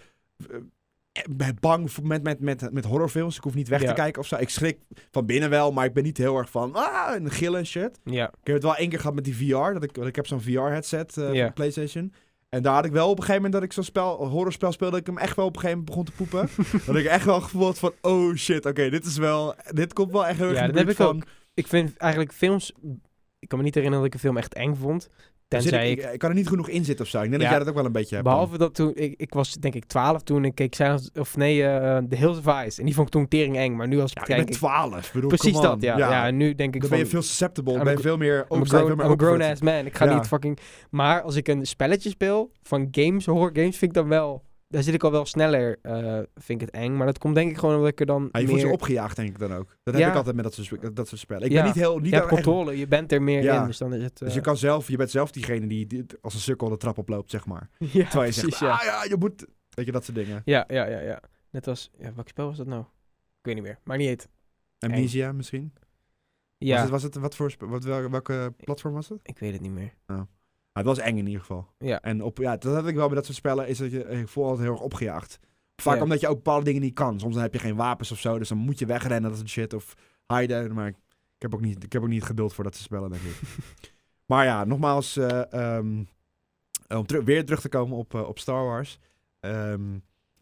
bang voor- met, met, met, met horrorfilms. Ik hoef niet weg Ja. te kijken of zo. Ik schrik van binnen wel, maar ik ben niet heel erg van ah, en gillen en shit. Ja, Ik heb het wel één keer gehad met die VR. Dat ik, ik heb zo'n VR-headset Ja. van PlayStation. En daar had ik wel op een gegeven moment dat ik zo'n spel, horrorspel speelde, dat ik hem echt wel op een gegeven moment begon te poepen. [laughs] dat ik echt wel gevoeld had van, oh shit, oké, dit is wel, dit komt wel echt heel erg Ja, in de dat buurt heb ik van, ik vind eigenlijk films... Ik kan me niet herinneren dat ik een film echt eng vond. Tenzij ik, ik... ik kan er niet genoeg in zitten of zo. Ik denk Ja. dat jij dat ook wel een beetje hebt. dan. Behalve dat toen... Ik, ik was denk ik 12 toen ik keek... Of nee, eh The Hills of Ice. En die vond ik toen tering eng. Maar nu als ik Ja, kijk... ik- 12. Bedoel, precies come on. dat, ja. ja. en nu denk ik dan van... ben je veel susceptible. I'm ben je veel meer I'm a grown, I'm a grown ass man. Ik ga niet fucking... Maar als ik een spelletje speel van games, horror games, vind ik dan wel... Daar zit ik al wel sneller, eh, vind ik het eng. Maar dat komt denk ik gewoon omdat ik er dan Ja, je voelt meer... je opgejaagd, denk ik dan ook. Dat Ja. heb ik altijd met dat soort, dat soort spellen. Ik Ja. ben niet heel... Niet je echt- controle, je bent er meer Ja. in. Dus dan is het... Dus eh, je, kan zelf, je bent zelf diegene die, die als een sukkel de trap oploopt, zeg maar. [laughs] ja, Terwijl je precies, zegt, ja. ah ja, je moet... Weet je, dat soort dingen. Ja, ja, ja, ja. Net als... Ja, welk spel was dat nou? Ik weet niet meer. Maar niet het. Amnesia misschien? Ja, Was het, was het wat voor... Wat, welke, welke platform was het? ik weet het niet meer. Maar het was eng in ieder geval. Ja. En op, ja, dat heb ik wel bij dat soort spellen, is dat je voel altijd heel erg opgejaagd. Vaak Ja. omdat je ook bepaalde dingen niet kan. Soms dan heb je geen wapens of zo, dus dan moet je wegrennen, dat soort shit. Of hiden, maar ik, heb ook niet, ik heb ook niet geduld voor dat soort spellen, denk ik. [laughs] maar ja, nogmaals, eh, ehm, om weer terug te komen op, eh, op Star Wars. Ehm,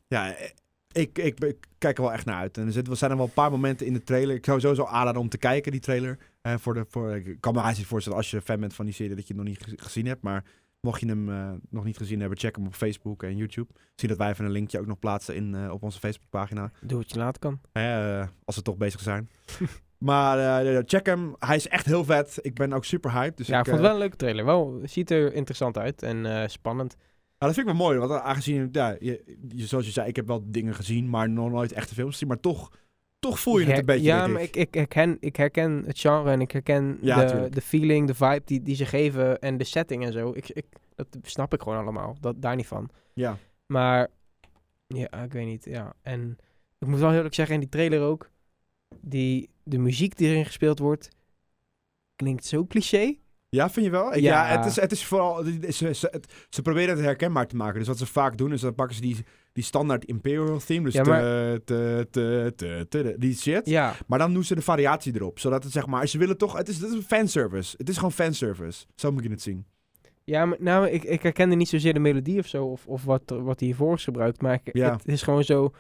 ja, eh, ik, ik, ik kijk er wel echt naar uit. En er zitten, zijn er wel een paar momenten in de trailer. Ik zou sowieso aanraden om te kijken, die trailer. Eh, voor de, voor, ik kan me eigenlijk voorstellen als je fan bent van die serie dat je het nog niet ge- gezien hebt. Maar mocht je hem eh, nog niet gezien hebben, check hem op Facebook en YouTube. Zie dat wij even een linkje ook nog plaatsen in, eh, op onze Facebookpagina. Doe wat je later kan. Eh, als we toch bezig zijn. [laughs] maar check hem. Hij is echt heel vet. Ik ben ook super hyped. Dus ja, ik ik, vond het wel een leuke trailer. Wel, ziet er interessant uit en spannend. Nou, dat vind ik wel mooi. Want aangezien, ja, je, zoals je zei, ik heb wel dingen gezien, maar nog nooit echte films gezien. Maar toch, toch voel je het een beetje. Ja, maar ik, ik, herken, ik herken het genre en ik herken Ja, de, de feeling, de vibe die, die ze geven en de setting en zo. Ik, ik, dat snap ik gewoon allemaal. Dat, daar niet van. Ja. Maar, ja, ik weet niet. Ja. En ik moet wel heel eerlijk zeggen, in die trailer ook, die, de muziek die erin gespeeld wordt, klinkt zo cliché. Ja, vind je wel? Ik- Ja, Ja. het, is, het is vooral... het is- Ze, ze, het- ze proberen het herkenbaar te maken. Dus wat ze vaak doen, is dan pakken ze die, die standaard Imperial theme. Dus Ja, te, te, te, te, te- die shit. Ja, Maar dan doen ze de variatie erop. Zodat het zeg maar... Ze willen toch... Het is, het is een fanservice. Het is gewoon fanservice. Zo moet je het zien. ja maar, nou, ik, ik herkende niet zozeer de melodie of zo, of, of wat, wat hiervoor is gebruikt. Maar ik, het is gewoon zo,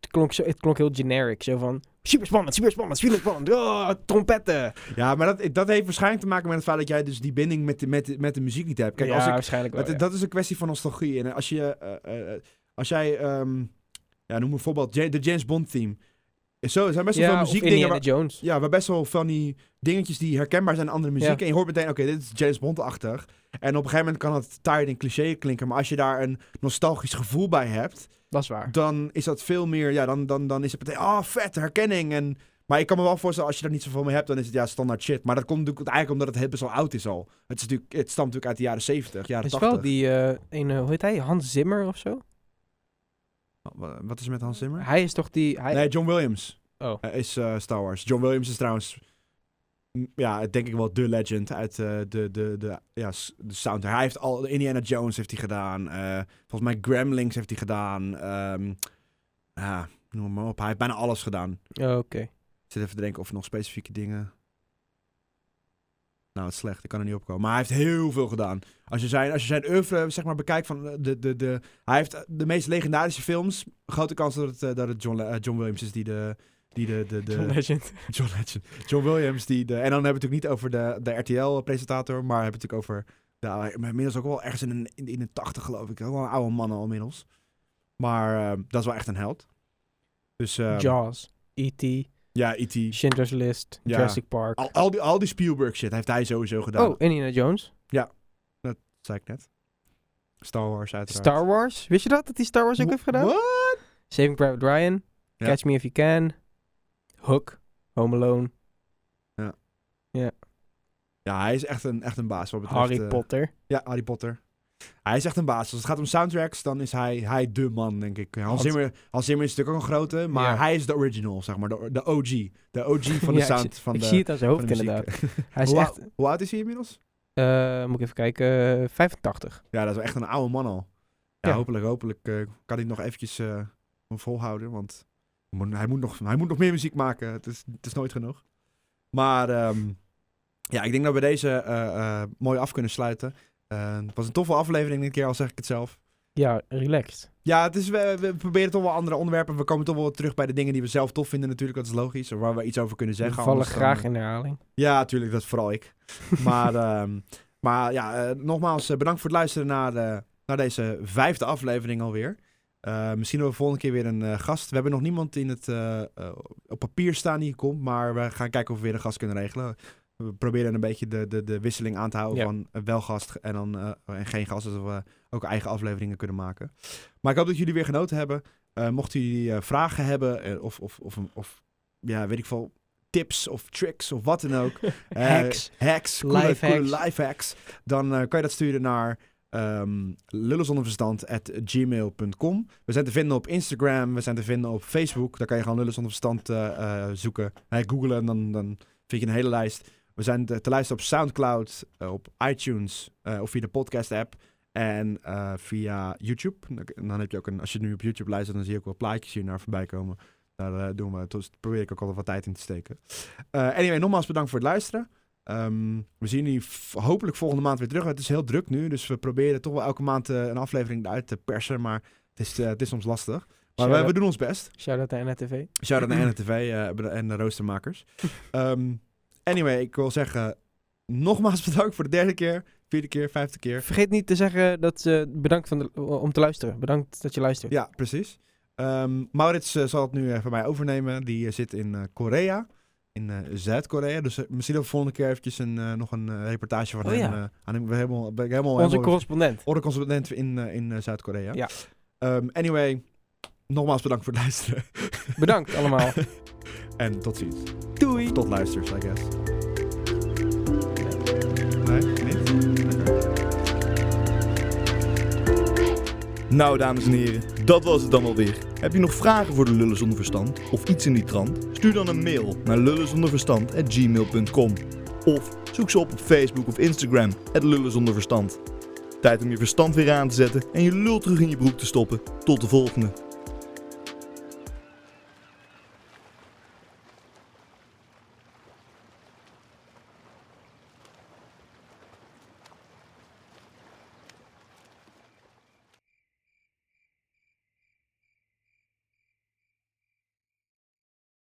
het klonk, zo, het klonk heel generic. Zo van, super spannend, super spannend, super spannend. Oh, trompetten. Ja, maar dat, dat heeft waarschijnlijk te maken met het feit dat jij dus die binding met de, met de, met de muziek niet hebt. Kijk, ja, als ik, waarschijnlijk wel. het- ja. dat is een kwestie van nostalgie. En als je... eh, eh, als jij... ehm, ja, noem bijvoorbeeld de James Bond theme. Zo, er zijn best wel ja, veel muziekdingen... Waar- Jones. Ja, waar best wel van die dingetjes die herkenbaar zijn aan andere muziek. Ja. En je hoort meteen, oké, dit is James Bond-achtig. En op een gegeven moment kan het tired en cliché klinken. Maar als je daar een nostalgisch gevoel bij hebt, Dat is waar. dan is dat veel meer... Ja, dan, dan, dan is het meteen, ah, vet, herkenning. En, Maar ik kan me wel voorstellen, als je daar niet zoveel mee hebt, dan is het ja standaard shit. Maar dat komt natuurlijk eigenlijk omdat het best wel oud is al. Het, is natuurlijk, het stamt natuurlijk uit de jaren 70, jaren is 80. wel die, eh een, hoe heet hij? Hans Zimmer of zo? Wa- Wat is er met Hans Zimmer? Hij is toch die... Hij... Nee, John Williams Oh. eh, is eh, Star Wars. John Williams is trouwens, ja, denk ik wel de legend uit eh, de, de, de, ja, de soundtrack. Hij heeft al, Indiana Jones heeft hij gedaan. eh, volgens mij Gremlings heeft hij gedaan. ehm, ja, noem maar op. Hij heeft bijna alles gedaan. Oh, Oké. Ik zit even te denken of er nog specifieke dingen... Nou, het is slecht. Ik kan er niet op komen. Maar hij heeft heel veel gedaan. Als je zijn, als je zijn oeuvre zeg maar, bekijkt van eh, de, de, de... Hij heeft de meest legendarische films. Grote kans dat het, dat het John, John Williams is die de... Die de, de, de, John Legend. [laughs] John Legend. John Williams, die de... En dan hebben we het natuurlijk niet over de, de RTL-presentator, maar hebben we het natuurlijk over... De, maar inmiddels ook wel ergens in, een, in, in de tachtig, geloof ik. Ook wel een oude man al inmiddels. Maar eh, dat is wel echt een held. Dus eh, Jaws. E.T. ja, E.T. Schindler's List. Ja. Jurassic Park. Al, al, die, al die Spielberg shit heeft hij sowieso gedaan. oh, Indiana Jones. Dat zei ik net. Star Wars uiteraard. Star Wars. Wist je dat? Dat hij Star Wars ook Wh- heeft gedaan? What? Saving Private Ryan. Ja. Catch Me If You Can. Hook. Home Alone. Ja, hij is echt een, echt een baas. Wat betreft, Harry eh, Potter. Ja, Harry Potter. Hij is echt een baas. Als het gaat om soundtracks, dan is hij, hij de man, denk ik. Hans Zimmer, Hans Zimmer is natuurlijk ook een grote, maar Ja. hij is de original, zeg maar. De, de OG. De OG van de Ja, ik sound. zie- van ik de, zie het aan zijn hoofd inderdaad. [laughs] Hij is hoe, echt... hoe oud is hij inmiddels? eh, moet ik even kijken. eh, 85. Ja, dat is wel echt een oude man al. Ja, Ja. hopelijk, hopelijk eh, kan hij nog eventjes eh, volhouden, want hij moet, nog, hij moet nog meer muziek maken. Het is, het is nooit genoeg. Maar ehm, ja, ik denk dat we deze eh, eh, mooi af kunnen sluiten. Eh, het was een toffe aflevering dit keer, al zeg ik het zelf. Ja, relaxed. Ja, het is, we, we proberen toch wel andere onderwerpen. We komen toch wel terug bij de dingen die we zelf tof vinden natuurlijk. Dat is logisch. Waar we iets over kunnen We zeggen. vallen anders dan, graag in herhaling. Ja, natuurlijk. Dat is vooral ik. [laughs] maar, ehm, maar ja, nogmaals bedankt voor het luisteren naar, de, naar deze vijfde aflevering alweer. Eh, misschien hebben we volgende keer weer een eh, gast. We hebben nog niemand in het, eh, op papier staan die komt. Maar we gaan kijken of we weer een gast kunnen regelen. We proberen een beetje de, de, de wisseling aan te houden Ja. van wel gast en, dan, en geen gast. Zodat we ook eigen afleveringen kunnen maken. Maar ik hoop dat jullie weer genoten hebben. Mochten jullie vragen hebben of, of, of, of ja, weet ik veel, tips of tricks of wat dan ook. [laughs] Hacks. hacks, coole, Life coole hacks. life hacks. Dan kan je dat sturen naar ehm lullenzonderverstand.gmail.com. We zijn te vinden op Instagram, we zijn te vinden op Facebook. Daar kan je gewoon Lullen zonder verstand eh, eh, zoeken. Nee, googlen en dan, dan vind je een hele lijst. We zijn te, te luisteren op Soundcloud, eh, op iTunes of via de podcast app. En via YouTube. Dan, heb je ook een, als je nu op YouTube luistert, dan zie je ook wel plaatjes hier naar voorbij komen. Daar doen we, dus probeer ik ook altijd wat tijd in te steken. Anyway, nogmaals bedankt voor het luisteren. Ehm, we zien jullie hopelijk volgende maand weer terug. Het is heel druk nu, dus we proberen toch wel elke maand eh, een aflevering eruit te persen. Maar het is, eh, het is soms lastig. Maar we, we doen ons best. Shout-out naar NTV. Shout-out naar [clears throat] NTV eh, en de roostermakers. Ehm, anyway, ik wil zeggen, nogmaals bedankt voor de derde keer, vierde keer, vijfde keer. Vergeet niet te zeggen dat ze bedankt van de, om te luisteren. Bedankt dat je luistert. Ja, precies. Ehm, Maurits zal het nu van mij overnemen. Die zit in Korea, in eh, Zuid-Korea. Dus eh, misschien dat we volgende keer eventjes een, eh, nog een reportage van Oh, hem ja. aan hem. We helemaal, ben ik helemaal, Onze helemaal correspondent. correspondent in, in Zuid-Korea. Ja. Ehm, anyway, nogmaals bedankt voor het luisteren. Bedankt allemaal. [laughs] en tot ziens. Doei. Tot luisters, I guess. Nee, Nou, dames en heren, dat was het dan alweer. Heb je nog vragen voor de Lullen Zonder Verstand of iets in die trant? Stuur dan een mail naar lullenzonderverstand.gmail.com Of zoek ze op op Facebook of Instagram, het Lullen Zonder Verstand. Tijd om je verstand weer aan te zetten en je lul terug in je broek te stoppen. Tot de volgende.